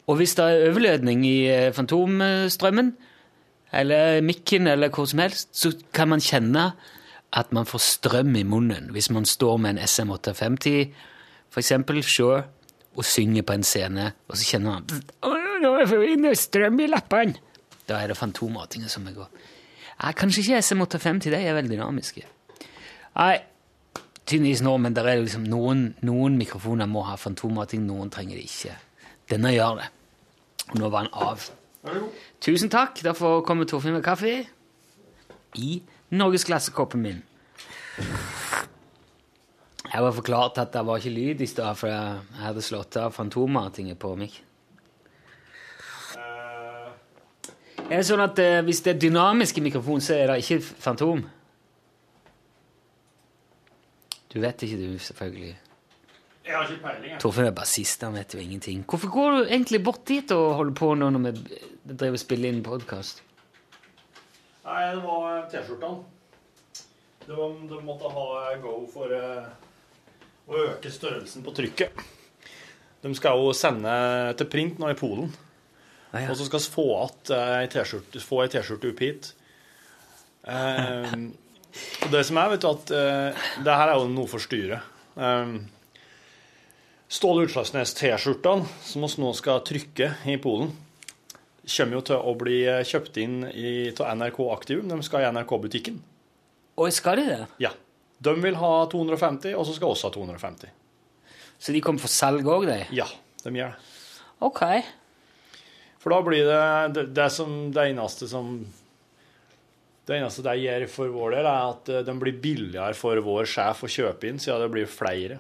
Og hvis det er overlødning i fantomstrømmen, eller mikken, eller hvor som helst, så kan man kjenne at man får strøm i munnen. Hvis man står med en SM850, for eksempel, Sure, og synger på en scene, og så kjenner man Nå får vi strøm i leppene! Da er det fantommatingen som går. Nei, kanskje ikke SM850, de er veldig dynamiske. Nei, tynnvis nå, men der er liksom noen, noen mikrofoner må ha fantommating, noen trenger det ikke. Denne gjør det. Og nå var den av. Tusen takk. Derfor kommer Torfinn med kaffe i norgesklassekoppen min. Jeg var forklart at det var ikke lyd i stad, for jeg hadde slått av fantommatingen på meg. Er det sånn at eh, hvis det er dynamisk i mikrofon, så er det ikke fantom? Du vet ikke, du, selvfølgelig. Jeg har ikke peiling, jeg. Torfinn er bassist, han vet jo ingenting. Hvorfor går du egentlig bort dit og holder på nå når vi driver og spiller inn podkast? Nei, det var T-skjortene. Det var, de måtte ha go for eh, å øke størrelsen på trykket. De skal jo sende til print nå i Polen. Ja. Og så skal vi få att eh, ei T-skjorte ei opp hit. Eh, og det som er, vet du, at eh, det her er jo noe for styret. Eh, Ståle Utslagsnes T-skjortene, som vi nå skal trykke i Polen, kommer jo til å bli kjøpt inn av NRK Aktivum. De skal i NRK-butikken. Og skal de det? Ja. De vil ha 250, og så skal også ha 250. Så de kommer for salg òg, de? Ja, de gjør det. Ok. For da blir det det, det, som, det eneste som Det eneste de gjør for vår del, er at den de blir billigere for vår sjef å kjøpe inn, siden det blir flere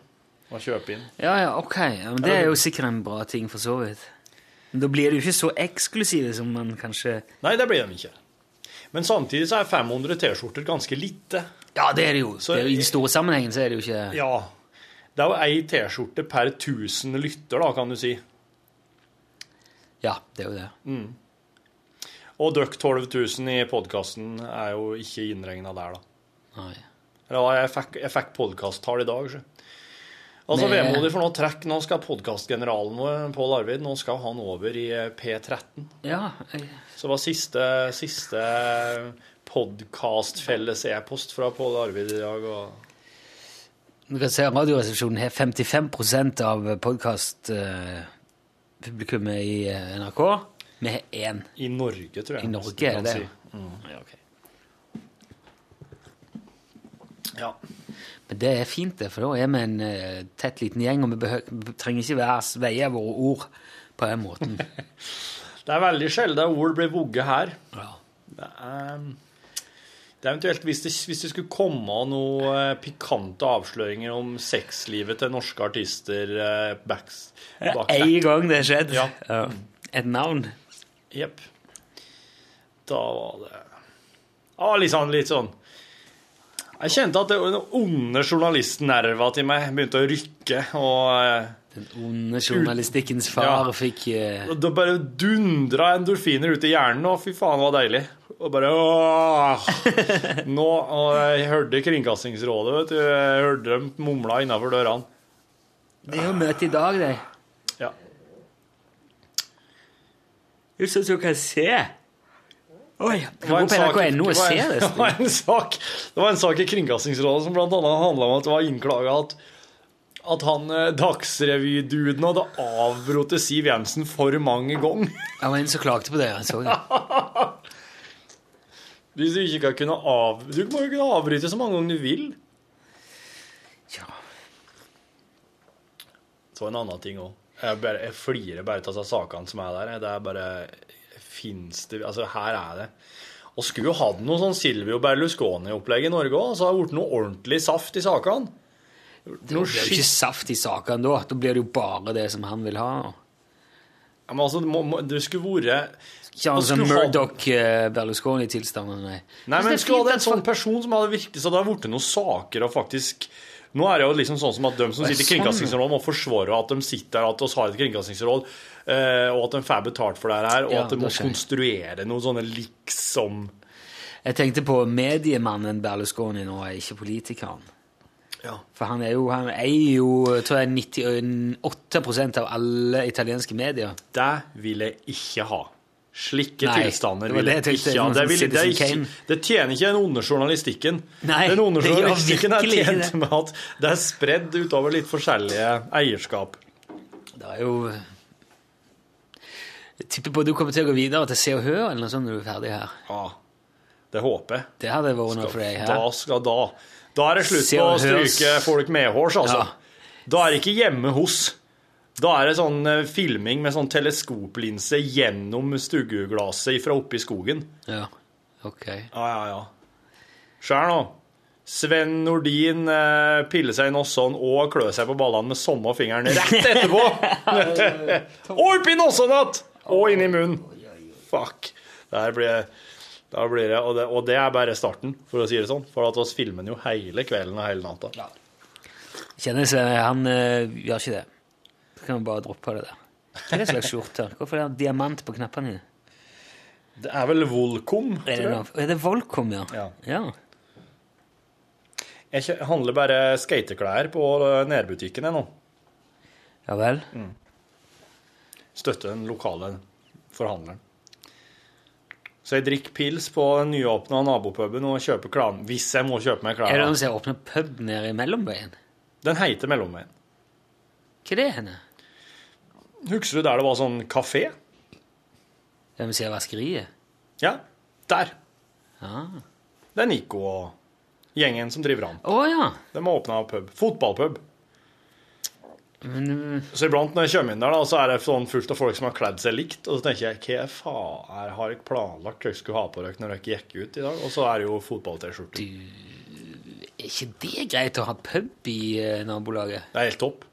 å kjøpe inn. Ja, ja, ok. Ja, men det er jo sikkert en bra ting, for så vidt. Men da blir jo ikke så eksklusive som man kanskje Nei, det blir de ikke. Men samtidig så er 500 T-skjorter ganske lite. Ja, det er det jo. Så- det er jo I den store sammenhengen så er det jo ikke Ja. Det er jo ei T-skjorte per 1000 lytter, da, kan du si. Ja, det er jo det. Og dere 12 000 i podkasten er jo ikke innregna der, da. Nei. Ja, jeg fikk, jeg fikk podkasttall i dag, sjø. Altså, Med- vemodig for noe trekk. Nå skal podkastgeneralen vår, Pål Arvid, nå skal han over i eh, P13. Ja, jeg, Så var siste, siste podkastfelles e-post fra Pål Arvid i dag. og... du kan se Radioresepsjonen har 55% av podkastpublikummet i eh, NRK. Vi har én. I Norge, tror jeg. I Norge er det si. det? Ja, okay. Ja. Men det er fint, det, for da er vi en uh, tett liten gjeng, og vi trenger ikke være veie våre ord på den måten. [LAUGHS] Det er veldig sjelden ord blir vogget her. Ja. Det er, det er eventuelt hvis det, hvis det skulle komme noen eh, pikante avsløringer om sexlivet til norske artister eh, backs, bak En gang det skjedde. Ja. Et navn. Jepp. Da var det ah, litt sånn, litt sånn Jeg kjente at den onde journalistnerva til meg begynte å rykke, og eh, Den onde journalistikkens far Ja. fikk uh... Da bare dundra endorfiner ut i hjernen, og fy faen, det var deilig. Og bare åh. [LAUGHS] Nå, og Jeg hørte Kringkastingsrådet, vet du. Jeg hørte dem mumla innafor dørene. Det er jo møte i dag, det. Ja. Det er sånn som du kan se. Oi, Det var en sak- [LAUGHS] det var en- det. Det var en sak, det var en sak i Kringkastingsrådet som annet handla om at det var innklaga at, at han eh, Dagsrevy-duden hadde avbrutt Siv Jensen for mange ganger. Det [LAUGHS] var en som klagde på det. Jeg så det. [LAUGHS] Hvis du ikke kan kunne av... Du må jo kunne avbryte så mange ganger du vil. Ja. Så en annen ting òg. Jeg, bare- jeg flirer bare av sakene som er der. Det er bare Fins det Altså, her er det. Og skulle jo hatt noe sånn Silvio Berlusconi-opplegg i Norge òg, så hadde det blitt noe ordentlig saft i sakene. Det blir jo ikke saft i sakene da. Da blir det jo bare det som han vil ha. Ja, men altså, må, må, du skulle vært Ikke han som Murdoch eh, nei. Nei, men er skulle hatt en sånn person som hadde virket Så det hadde blitt noen saker og faktisk Nå er det jo liksom sånn som at de som sitter i sånn. Kringkastingsrådet, må forsvare at de sitter der, at vi har et kringkastingsråd, eh, og at de får betalt for det her, og at de må konstruere noen sånne liksom Jeg tenkte på mediemannen Berlusconi nå, ikke politikeren. Ja. For han er jo, han eier jo tror jeg, 98% av alle italienske medier. Det vil jeg ikke ha. Slike Nei, tilstander vil jeg ikke ha. Det, vil, det, ikke, det tjener ikke den onde journalistikken. Nei, den onde [LAUGHS] journalistikken er tjent med at det er spredd utover litt forskjellige eierskap. Det er jo Jeg tipper på at du kommer til å gå videre til Se og Hør eller noe sånt når du er ferdig her. Ja, det håper jeg. Det hadde vært noe for deg her. Da skal da Da er det slutt på å stryke folk medhårs, altså. Ja. Da er det ikke hjemme hos. Da er det sånn eh, filming med sånn teleskoplinse gjennom stueglasset fra oppe i skogen. Ja, ok. Ja, ja, ja. Skjær nå. Sven Nordin eh, piller seg i nossene og klør seg på ballene med samme fingeren rett [LAUGHS] etterpå. [LAUGHS] og oppi nossene igjen! Og inn i munnen. Fuck. Det her blir da blir det, og, det, og det er bare starten, for å si det sånn. For at oss filmer den jo hele kvelden og hele natta. Kjennes eh, Han øh, gjør ikke det. Så kan vi bare droppe det der. Hva er det slags skjorte? Hvorfor er det diamant på knappene dine? Det er vel Volcom, Er tror jeg. er det Volcom, ja? Ja. ja. Jeg handler bare skateklær på eh, nærbutikken jeg nå. Ja vel? Støtter den lokale forhandleren. Så jeg drikker pils på den nyåpna nabopuben og kjøper klær hvis jeg må kjøpe meg Er det noen som åpner pub nede i mellomveien? Den heter Mellomveien. Hva er det henne? Husker du der det var sånn kafé? Hvem sier vaskeriet? Ja, der. Ja. Det er Nico og gjengen som driver an. Å ja. De har åpna pub. Fotballpub. Men, uh, Så iblant når jeg kommer inn der, da, så er det sånn fullt av folk som har kledd seg likt. Og så tenker jeg hva faen har jeg planlagt jeg skulle ha på dere når dere gikk ut i dag? Og så er det jo fotball-T-skjorte. er ikke det greit å ha pub i eh, nabolaget? Det er helt topp.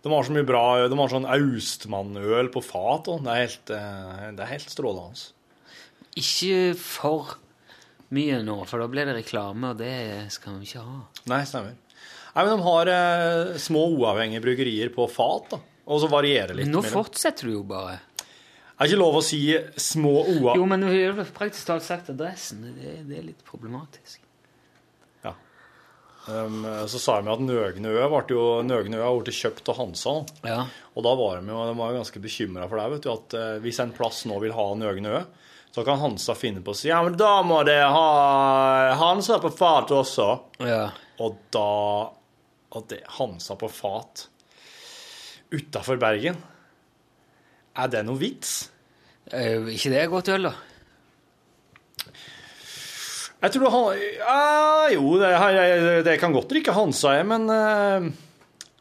De har så mye bra De har sånn Austmann-øl på fat. Og det, er helt, eh, det er helt strålende. Ikke for mye nå, for da blir det reklame, og det skal vi ikke ha. Nei, stemmer. Nei, men De har eh, små uavhengige bryggerier på fat, da. og så varierer litt. Men nå mellom. fortsetter du jo bare. Er ikke lov å si små OA? Jo, men du har praktisk talt sagt adressen. Det, det er litt problematisk. Ja. Um, så sa de at Nøgne Ø ble jo Nøgne Ø har blitt kjøpt av Hansa. Ja. Og da var de jo de var jo ganske bekymra for det. vet du, at uh, Hvis en plass nå vil ha Nøgne Ø, så kan Hansa finne på å si ja, men da må det ha Hansa på fat også. ja. Og da Og det Hansa på fat utafor Bergen Er det noe vits? Eh, ikke det er godt øl, da? Jeg tror han ja, Jo, det, det kan godt drikke Hansa, jeg, men eh,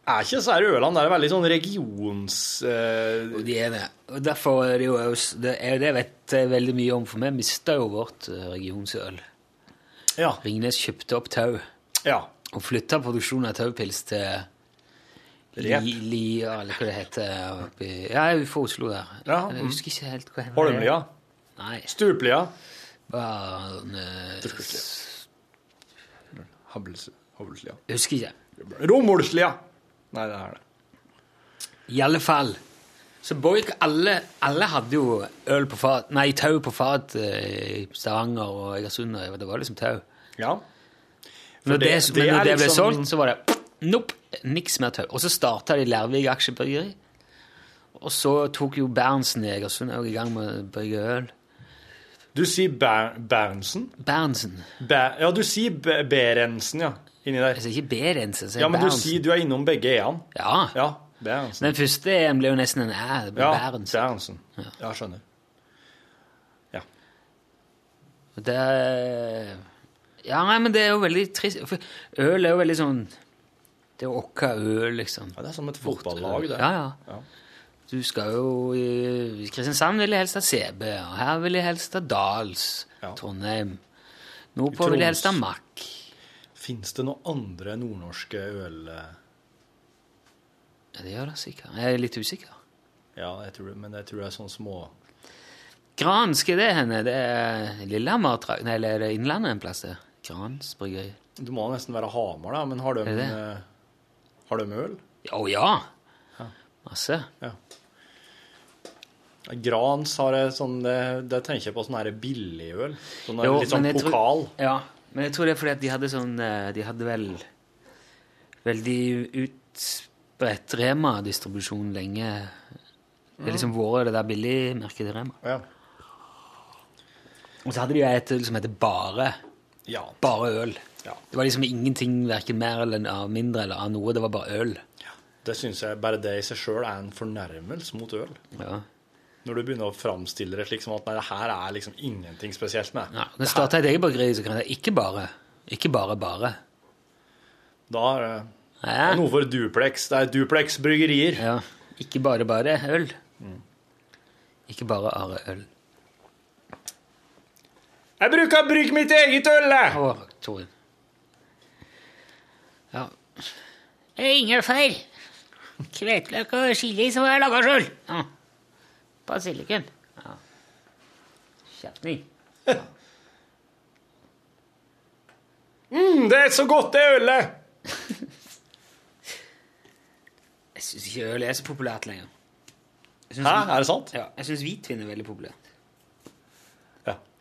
er ikke så her ølene der veldig sånn regions... eh, Og de er det. Og derfor er det jo Det er det vet jeg veldig mye om, for vi mista jo vårt eh, regionsøl. ja. Ringnes kjøpte opp tau ja. Og flytta produksjonen av taupils til. Li, Lia, eller hva det heter. Oppi, ja, utenfor Oslo der. Ja, Jeg mm. husker ikke helt hva det Holmlia. Nei. Stuplia. Bare, Havleslia. jeg husker ikke. Romulslia. Nei, det er det. I alle fall. Så Boik, alle, alle hadde jo øl på fat Nei, tau på fat eh, i Stavanger og Egersund. Det var liksom tau. Ja. Når det, det- men når det ble liksom- solgt, så var det nope, niks mer tøv. Og så starta de Lærvik Aksjebryggeri. Og så tok jo Berntsen Egersund òg i gang med å brygge øl. Du sier Ber Berntsen? Berntsen. Ber ja, du sier Be- Berentsen, ja. Inni der. Jeg sier ikke Berentsen, jeg sier Ja, men du sier du er innom begge e-ene. Ja. Ja, Berntsen. Den første en ble jo nesten en æ. Det ble Ja, Berntsen. Berentsen. Ja, skjønner. Ja. Det Ja, nei, men det er jo veldig trist. For øl er jo veldig sånn Det er åkka øl, liksom. ja, det er som et fotballag, det. Ja, ja. Ja. Du skal jo i Kristiansand vil jeg helst ha CB, og her vil jeg helst ha Dals. Ja. Trondheim. Nordpå vil jeg helst ha Mack. Fins det noen andre nordnorske øl... eh, Ja, det gjør det sikkert. Jeg er litt usikker. Ja, jeg tror men jeg tror det er sånne små Granske det henne? Det er Lillehammer? Nei, eller er det Innlandet en plass? det? Grans bryggeri? Det må nesten være Hamar, da, men har de, har de øl? Å ja! Masse. Grans har jeg sånn Det, det tenker jeg på sånn her billigøl. Sånn Jo, litt sånn pokal. tror-. Ja, men jeg tror det er fordi at de hadde sånn eh, De hadde vel veldig utbredt Rema-distribusjon lenge. Det er liksom vært det der billigmerket til Rema. Ja. Og så hadde de jo et som heter Bare. Ja. Bare øl. Ja. Det var liksom ingenting verken mer eller mindre eller av noe. Det var bare øl. Det syns jeg bare det i seg sjøl er en fornærmelse mot øl. Ja. Når du begynner å framstille det slik som at nei, det her er liksom ingenting spesielt med. Ja, Når jeg starta et eget bakeri, så kan jeg ikke bare. Ikke bare bare. Da er det Ja. noe for Duplex. Det er Duplex bryggerier. Ja, ikke bare bare øl. Ikke bare are øl. Jeg bruker å bruke mitt eget øl! jeg! Å, Torin. Ja. Ingefær. Hveteløk og chili som jeg laga sjøl. Ja. Basilikum. Ja. Kjefting. Mm, det er så godt, det ølet! Jeg syns ikke øl er så populært lenger. Hæ, er det sant? Ja, jeg syns hvitvin er veldig populært.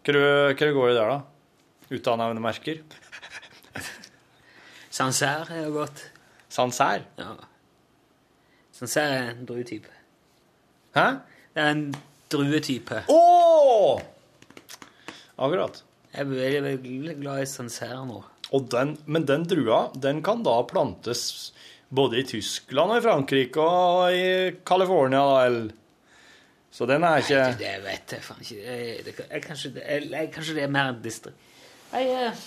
Hva du- går det der, da? Å nevne merker? [LAUGHS] Sancerre er jo godt. Sancerre? Ja. Sancerre er en druetype. Hæ? Det er en druetype. Å! Akkurat. Jeg er veldig, veldig glad i Sancerre nå. Den, men den drua den kan da plantes både i Tyskland og i Frankrike og i California. Da, eller. Så den er ikke Det vet jeg faen ikke. Jeg, det, jeg, kanskje, det, jeg, jeg, kanskje det er mer enn distrikt. Nei, eh,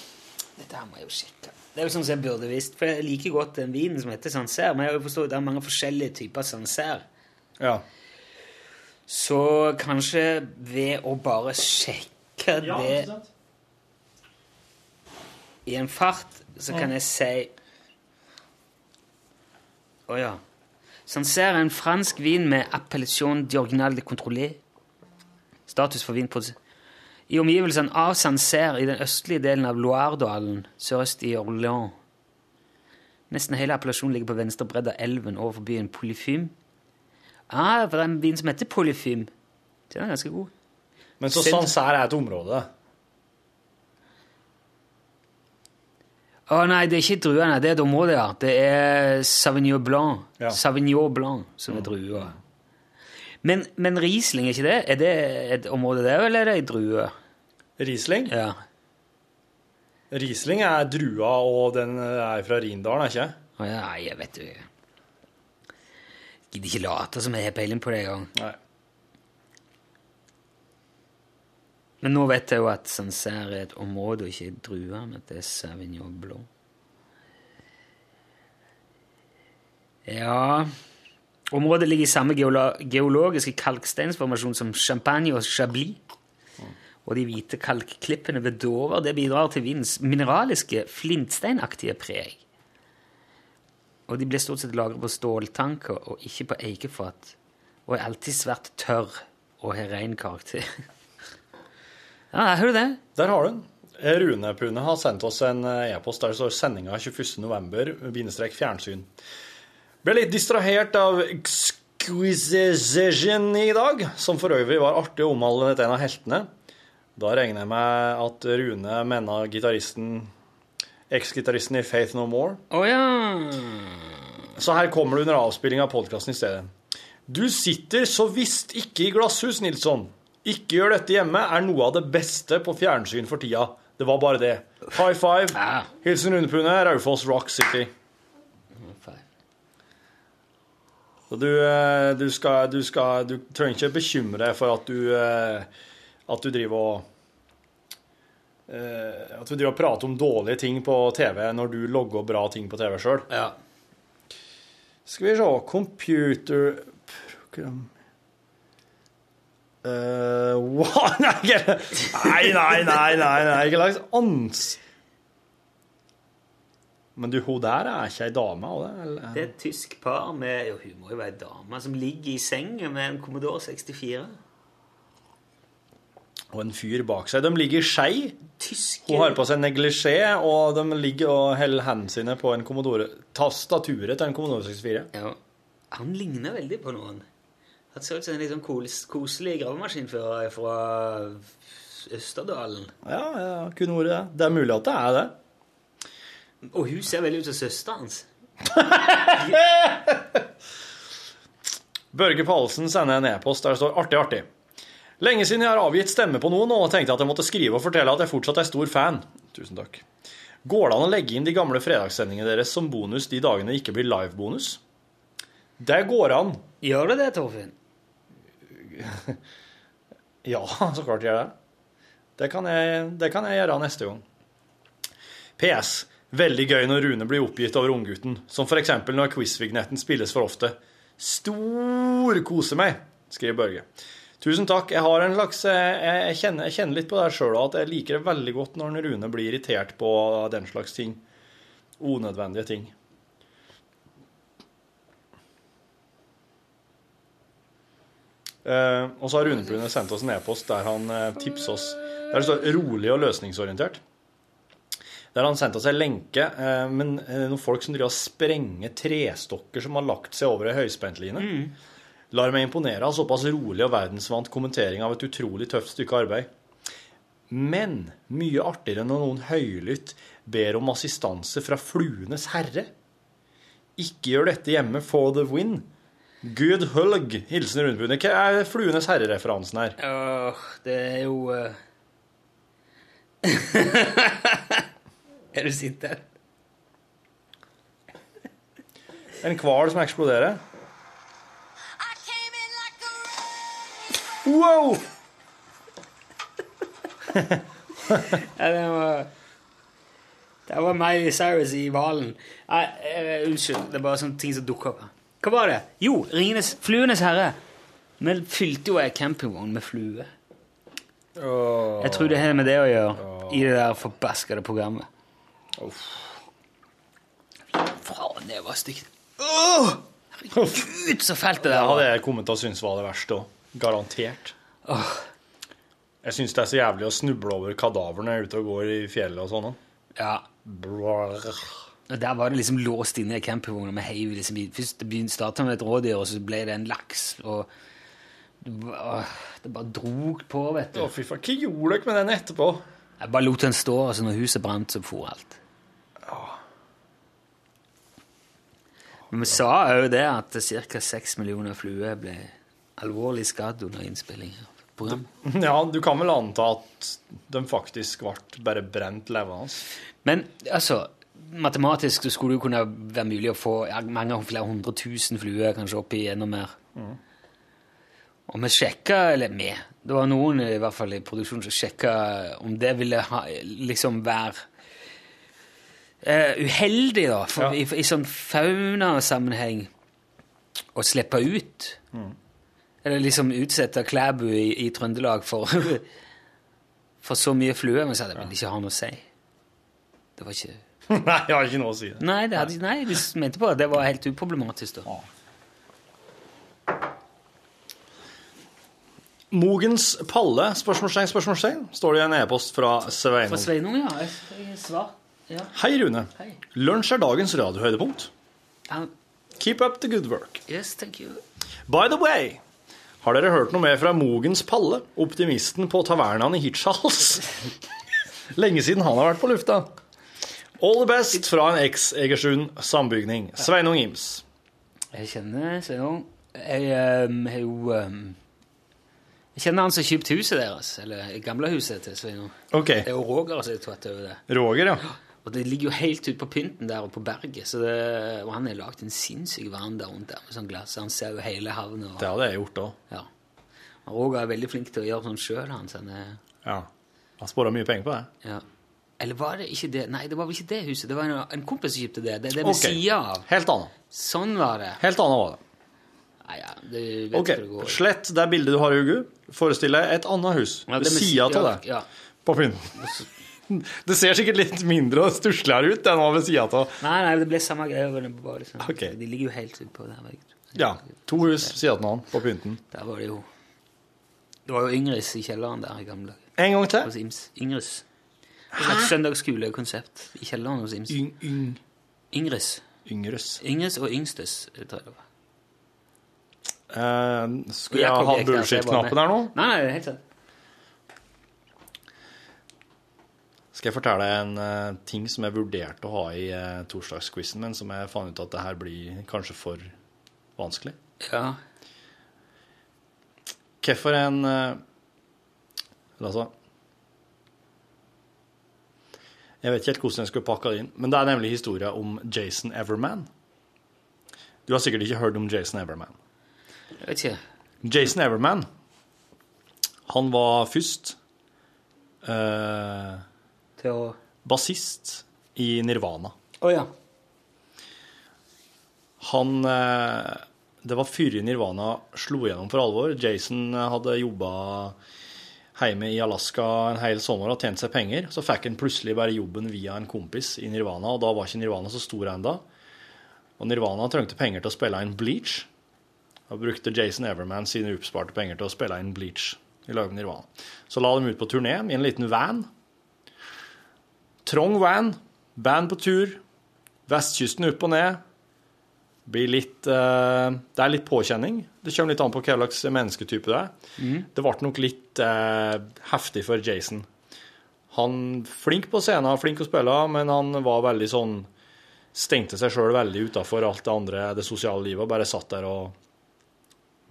dette her må jeg jo sjekke. Det er jo sånn som jeg burde visst, for jeg liker godt den vinen som heter Sancerre, men jeg har jo forstått at det er mange forskjellige typer Sancerre. Ja. Så kanskje ved å bare sjekke det i en fart, så kan jeg si Å ja. Sancerre er en fransk vin med appellation d'original de contrôlé. Status for vinprodusent. I omgivelsene av Sancerre i den østlige delen av Loiredalen sørøst i Orléans. Nesten hele appellasjonen ligger på venstre bredd av elven overfor byen Polyfym. Ah, for det er en vin som heter Polyfym. Den er ganske god. Men så Sancerre er et område. Å nei, det er ikke druene, det er et område, ja. Det er Sauvignon Blanc. Ja. Sauvignon Blanc som er drua. Men, men Riesling, er ikke det? Er det et område der, eller er det ei drue? Riesling? Ja. Riesling er drua, og den er fra Rindalen, er ikke? Oh, ja, jeg vet jo Gidder ikke late som jeg har peiling på det engang. Nei. Men nå vet jeg jo at Sancerre er et område og ikke druer, men at det er Sauvignon Blanc. Ja Området ligger i samme geolo geologiske kalksteinsformasjon som Champagne og Chablis. Og de hvite kalkklippene ved Dover det bidrar til vindens mineraliske, flintsteinaktige preg. Og de blir stort sett lagret på ståltanker og ikke på eikefat. Og er alltid svært tørr og har ren karakter. [LAUGHS] Ja, hører du det? Der har du den. Rune Pune har sendt oss en eh, e-post der det står 'sendinga 21.11. bindestrek fjernsyn'. Ble litt distrahert av Exquisition i dag, som for øvrig var artig å omhandle en av heltene. Da regner jeg med at Rune mener gitaristen Eks-gitaristen i Faith No More. Å ja. Så her kommer det under avspilling av podkasten i stedet. Du sitter så visst ikke i glasshus, Nilsson. Ikke gjør dette hjemme er noe av det beste på fjernsyn for tida. Det var bare det. High five. Hilsen Rundepune, Raufoss Rock City. Så du, eh, du skal Du skal Du trenger ikke bekymre deg for at du eh, At du driver og eh, At du driver og prater om dårlige ting på TV når du logger bra ting på TV sjøl. Ja. Skal vi se Computerprogram uh? [LAUGHS] Nei, ikke- nei, nei, nei, nei, nei. Ikke slags ans... Men du, hun der er ikke ei dame? eller? Det er et tysk par med jo, Hun må jo være dame som ligger i senga med en Commodore 64. Og en fyr bak seg. De ligger i skei. Tyske Hun har på seg neglisjé, og de ligger og holder hendene sine på en Commodore tastaturet til en Commodore 64. ja. Han ligner veldig på noen. Han ser ut som en litt sånn kos koselig gravemaskinfører fra Østerdalen. Ja, ja, kunne vært det. Det er mulig at det er det. Og hun ser veldig ut som søsteren hans. [LAUGHS] Børge Pallesen sender en e-post der det står 'artig, artig'. Lenge siden jeg har avgitt stemme på noen, og tenkte at jeg måtte skrive og fortelle at jeg fortsatt er stor fan. Tusen takk. Går det an å legge inn de gamle fredagssendingene deres som bonus de dagene det ikke blir live-bonus? Det går an. Gjør det det, Torfinn? [LAUGHS] Ja, [LAUGHS] så klart gjør jeg det. Det kan jeg, det kan jeg gjøre neste gang. PS. Veldig gøy når Rune blir oppgitt over unggutten, som f.eks. når quizvignetten spilles for ofte. Storkose meg, skriver Børge. Tusen takk. Jeg har en slags Jeg, jeg, kjenner, jeg kjenner litt på det sjøl at jeg liker det veldig godt når Rune blir irritert på den slags ting. Unødvendige ting. Og så har Rune Brune sendt oss en e-post der han eh, tipser oss Der det står 'rolig og løsningsorientert'. Der han sendte oss en lenke eh, men eh, noen folk som driver og sprenger trestokker som har lagt seg over ei høyspentline. Lar meg imponere av såpass rolig og verdensvant kommentering av et utrolig tøft stykke arbeid. Men mye artigere når noen høylytt ber om assistanse fra Fluenes herre. Ikke gjør dette hjemme for the win. Good hulg. Hilsen Rundbundet. Hva er Fluenes herre-referansen her? Uh, det er jo uh... [LAUGHS] Er du sint her? En hval som eksploderer? Wow! [LAUGHS] Ja, det var Det var Miley Cyrus i hvalen. Nei, eh, unnskyld. Det er bare sånne ting som dukker opp. her. Hva var det? Jo, Ringenes, Fluenes herre. Vi fylte jo ei campingvogn med flue. Jeg tror det har med det å gjøre i det der forbaskede programmet. Faen, det var stygt. Åh! Herregud, så fælt det Det hadde jeg kommet til å synes var det verste òg. Garantert. Jeg syns det er så jævlig å snuble over kadaverne ute og går i fjellet og sånn. Ja. Brrr. Og Der var det liksom låst inne i campingvogna. med heiv liksom Først starta med et rådyr, og så ble det en laks. Og det bare, drog på, vet du. Å, fy faen. Hva gjorde dere med den etterpå? Jeg bare lot den stå, og så når huset brant, så for alt. Men vi sa òg det at ca. seks millioner fluer ble alvorlig skadd under innspilling av program. [LAUGHS] Ja, du kan vel anta at de faktisk ble bare brent levende. Men altså, matematisk så skulle det jo kunne være mulig å få ja, mange flere hundre tusen fluer, kanskje opp i enda mer. Og vi sjekka, eller vi, det var noen i hvert fall i produksjonen som sjekka om det ville ha, liksom være uh, uheldig, da, for, i, i sånn faunasammenheng å slippe ut. Eller liksom utsette Klæbu i, i Trøndelag for, [LAUGHS] for så mye fluer. Men så hadde det ikke ha noe å si. Det var ikke [LAUGHS] Nei, jeg har ikke noe å si. det. Nei, det hadde, nei, de mente på at det var helt uproblematisk. da. Mogens Palle, spørsmålstegn, spørsmålstegn, står det i en e-post fra Sveinung. Sveinung. Sveinung, ja. Jeg, jeg svar. Ja. Hei, Rune. Hei. Lunsj er dagens radiohøydepunkt. Um, Keep up the good work. yes, thank you. By the way, har dere hørt noe mer fra Mogens Palle, optimisten på tavernaen i Hirtshals? [LAUGHS] Lenge siden han har vært på lufta. All the best fra en eks-Egersund sambygning. Sveinung Ims. Jeg kjenner Sveinung. Jeg ehm, har jo ehm, Jeg kjenner han som har kjøpt huset deres, eller gamle huset til Sveinung. Okay. Det er jo Roger som har tatt over det. Roger, ja. Og det ligger jo helt ute på pynten der og på berget, så det, og han har lagd en sinnssyk veranda rundt der med sånn glass. Han ser jo hele havna. Det hadde jeg gjort òg. Ja. Roger er veldig flink til å gjøre sånn sjøl, han. Så han er, Ja. Han sparer mye penger på det. ja. Eller var det ikke det? Nei, det var vel ikke det huset. Det var en, en kompis som kjøpte det. Det er det ved okay. sida av. Helt annet. Sånn var det. Helt annet var det. Nei, ja, det vet OK, hva det går. slett det bildet du har i hodet. Forestill deg et annet hus Ja, ved sida av deg. det. Ja. På pynten. [LAUGHS] Det ser sikkert litt mindre og stussligere ut enn ved sida av. Nei, nei, det ble samme var Liksom. Okay. De ligger jo helt ute på der. vet. Ja. To hus sida av hverandre på pynten. Der var det jo Det var jo Yngres i kjelleren der i gamle dager. En gang til. Ims. Et søndagsskolekonsept i kjelleren hos Ims. Yng, yng, Yngres. yngres. Yngres og Yngstes, tror jeg det var. Eh, skulle jeg ha bullshit-knappen her nå? Nei, nei, helt sant. Skal jeg fortelle deg en eh, ting som jeg vurderte å ha i uh, torsdagsquizen, men som jeg fant ut at det her blir kanskje for vanskelig? Ja. Hvorfor en uh, Altså Jeg vet ikke helt hvordan jeg skulle pakke det inn, men det er nemlig historien om Jason Everman. Du har sikkert ikke hørt om Jason Everman. Jeg vet ikke. Jason Everman, han var først eh, Til å bassist i Nirvana. Å ja. Han eh, Det var før Nirvana slo gjennom for alvor. Jason eh, hadde jobba hjemme i Alaska en hel sommer og tjente seg penger. Så fikk han plutselig bare jobben via en kompis i Nirvana, og da var ikke Nirvana så stor enda. Og Nirvana trengte penger til å spille inn Bleach. Da brukte Jason Everman sine oppsparte penger til å spille inn Bleach i lag med Nirvana. Så la dem ut på turné i en liten van. Trong van, band på tur, vestkysten opp og ned. Blir litt uh, Det er litt påkjenning. Det kommer litt an på hva slags mennesketype det er. Det ble nok litt uh, heftig for Jason. Han flink på scenen, flink å spille, men han var veldig sånn Stengte seg sjøl veldig utafor alt det andre, det sosiale livet, og bare satt der og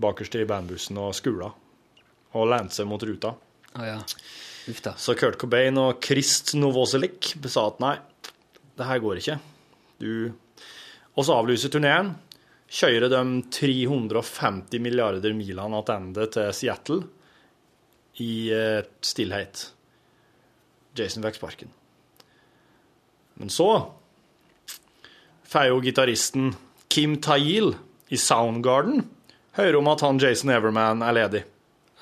bakerst i bandbussen og skula. Og lente seg mot ruta. Oh, ja. Uff da. Så Kurt Cobain og Krist Novoselic sa at nei, det her går ikke. Du Og så avlyser turneen. Kjører de 350 milliarder milene tilbake til Seattle i eh, stillhet. Jason fikk sparken. Men så får jo gitaristen Kim Tayil i Soundgarden høre om at han Jason Everman er ledig.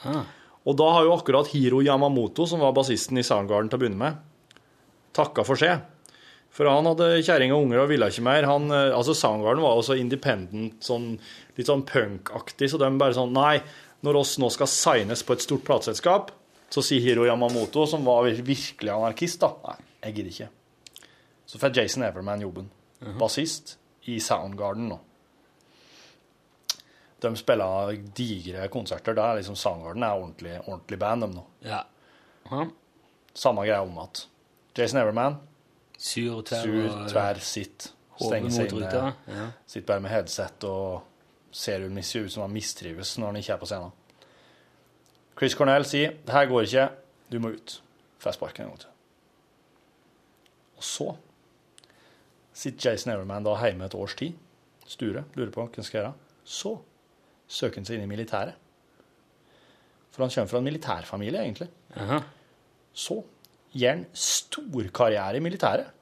Ah. Og da har jo akkurat Hiro Yamamoto, som var bassisten i Soundgarden til å begynne med, takka for seg. For han hadde kjerring og unger og ville ikke mer. Han, eh, altså Soundgarden var også independent, sånn, litt sånn punkaktig, så de bare sånn Nei, når oss nå skal signes på et stort plateselskap, så sier Hiro Yamamoto, som var virkelig anarkist, da Nei, jeg gidder ikke. Så får Jason Everman jobben. Bassist i Soundgarden nå. De spiller digre konserter. Der liksom Soundgarden er ordentlig, ordentlig band, de nå. Ja. Ja. Samme greia om at Jason Everman, Sur tverr. sur, tverr, sitt, Stenge seg inne. Ja. sitter bare med headset og ser ser ut som han mistrives når han ikke er på scenen. Chris Cornell sier 'det her går ikke, du må ut'. Får sparken en gang til. Og så sitter Jason Everman da hjemme et års tid, Sture, lurer på hva han skal gjøre. Så søker han seg inn i militæret. For han kommer fra en militærfamilie, egentlig. Aha. Så gjør han stor karriere i militæret.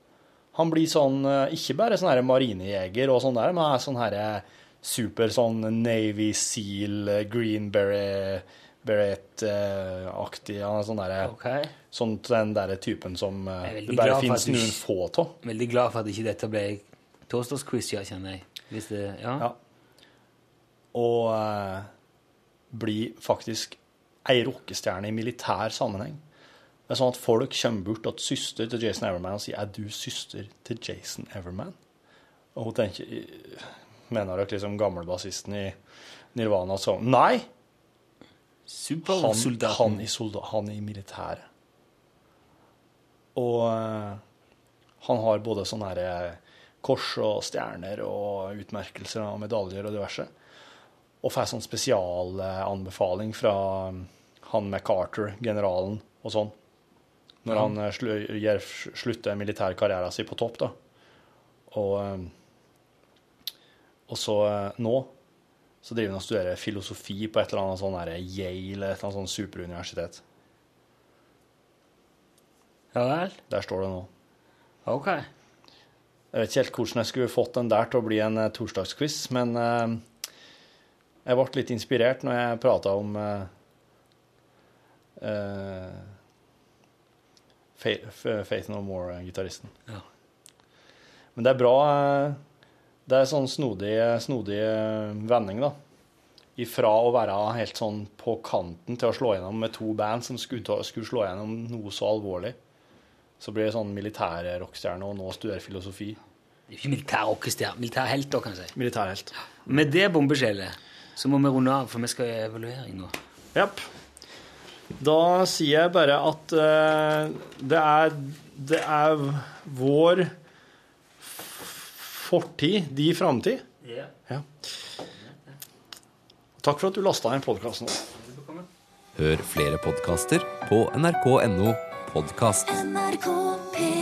Han blir sånn, eh, ikke bare sånn marinejeger og sånn der, men er sånn her super sånn Navy Seal, Greenberry Green Beret, Beret-aktig. Han er sånn der, okay. sånn den derre typen som eh, det bare fins noen få av. Veldig glad for at ikke dette ble torsdagsquiz, ja, kjenner jeg. Hvis det, ja. Ja. Og uh, blir faktisk ei rockestjerne i militær sammenheng. Det er sånn at folk kommer bort til søster til Jason Everman og sier 'Er du søster til Jason Everman?' Og hun tenker Mener dere liksom gamlebassisten i Nirvana sånn Nei! Han, han, i solda, han i militæret. Og eh, han har både sånne her kors og stjerner og utmerkelser og medaljer og diverse. og får sånn spesialanbefaling fra han MacArthur, generalen, og sånn. Når han eh, gjør, slutter militærkarrieren sin på topp, da. Og, eh, og så eh, nå så driver han og studerer filosofi på et eller annet sånn Yale eller et eller annet sånn superuniversitet. Ja vel? Der står det nå. Ok. Jeg vet ikke helt hvordan jeg skulle fått den der til å bli en eh, torsdagsquiz, men eh, jeg ble litt inspirert når jeg prata om uh, eh, Faith, No More-gitaristen. Ja. Men det er bra eh, Det er sånn snodig, snodig eh, vending, da. Ifra å være helt sånn på kanten til å slå gjennom med to band som skulle, skulle slå gjennom noe så alvorlig. Så blir det sånn militære rockestjerne og nå studerer filosofi. Det er ikke militær rockestjerne. Militær helt, da, kan jeg si. Militærhelt. Med det bombeskjellet så må vi runde av, for vi skal i evaluering nå. Japp. Da sier jeg bare at uh, det er Det er vår fortid, de framtid. Ja. Takk for at du lasta inn podkasten. Hør flere podkaster på nrk.no podkast. NRK P3